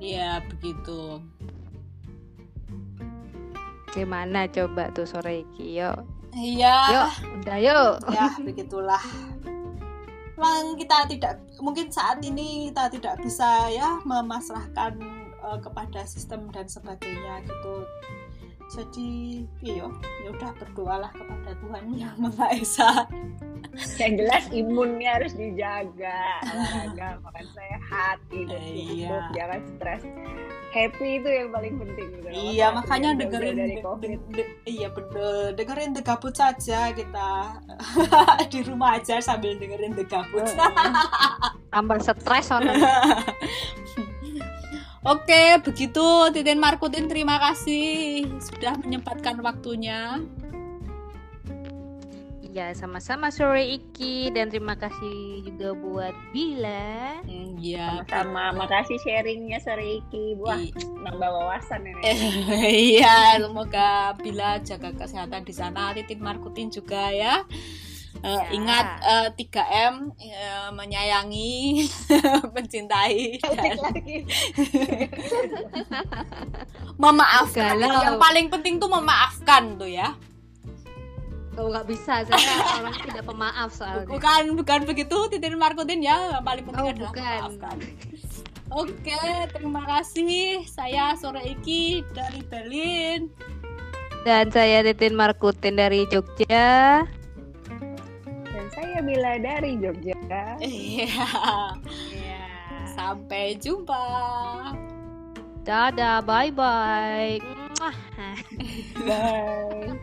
Iya, begitu. Gimana coba tuh sore iki? Yuk. Iya, yuk udah yuk. Ya begitulah. Memang kita tidak mungkin saat ini kita tidak bisa ya memasrahkan eh, kepada sistem dan sebagainya gitu jadi iya ya udah berdoalah kepada Tuhan yang Maha Esa. Yang jelas imunnya harus dijaga. Olahraga <laughs> makan sehat tidur Iya. cukup jangan stres. Happy itu yang paling penting gitu. iya makanya Jauh-jauh dengerin dari de- COVID. de- de- iya bener. Dengerin The Gabut saja kita. <laughs> Di rumah aja sambil dengerin The Gabut. <laughs> Tambah stres orang Oke, begitu Titin Markutin terima kasih sudah menyempatkan waktunya. Iya, sama-sama sore Iki dan terima kasih juga buat Bila. Hmm, Iya. sama makasih sharingnya sore iki buah I- nambah wawasan ini <laughs> Iya, semoga bila jaga kesehatan di sana, Titin Markutin juga ya. Eh, Ya. Ingat eh, 3M eh, menyayangi, <laughs> mencintai, dan lagi <laughs> memaafkan. Galau. Yang paling penting tuh memaafkan tuh ya. Oh nggak bisa, saya orang tidak pemaaf soalnya. Bukan bukan begitu Titin Markutin ya. Yang paling penting Oh, adalah bukan. memaafkan. Oke, terima kasih. Saya Sore Iki dari Berlin. Dan saya Titin Markutin dari Jogja. Saya Bila dari Jogja Iya. Ya. Sampai jumpa. Dadah, bye bye. bye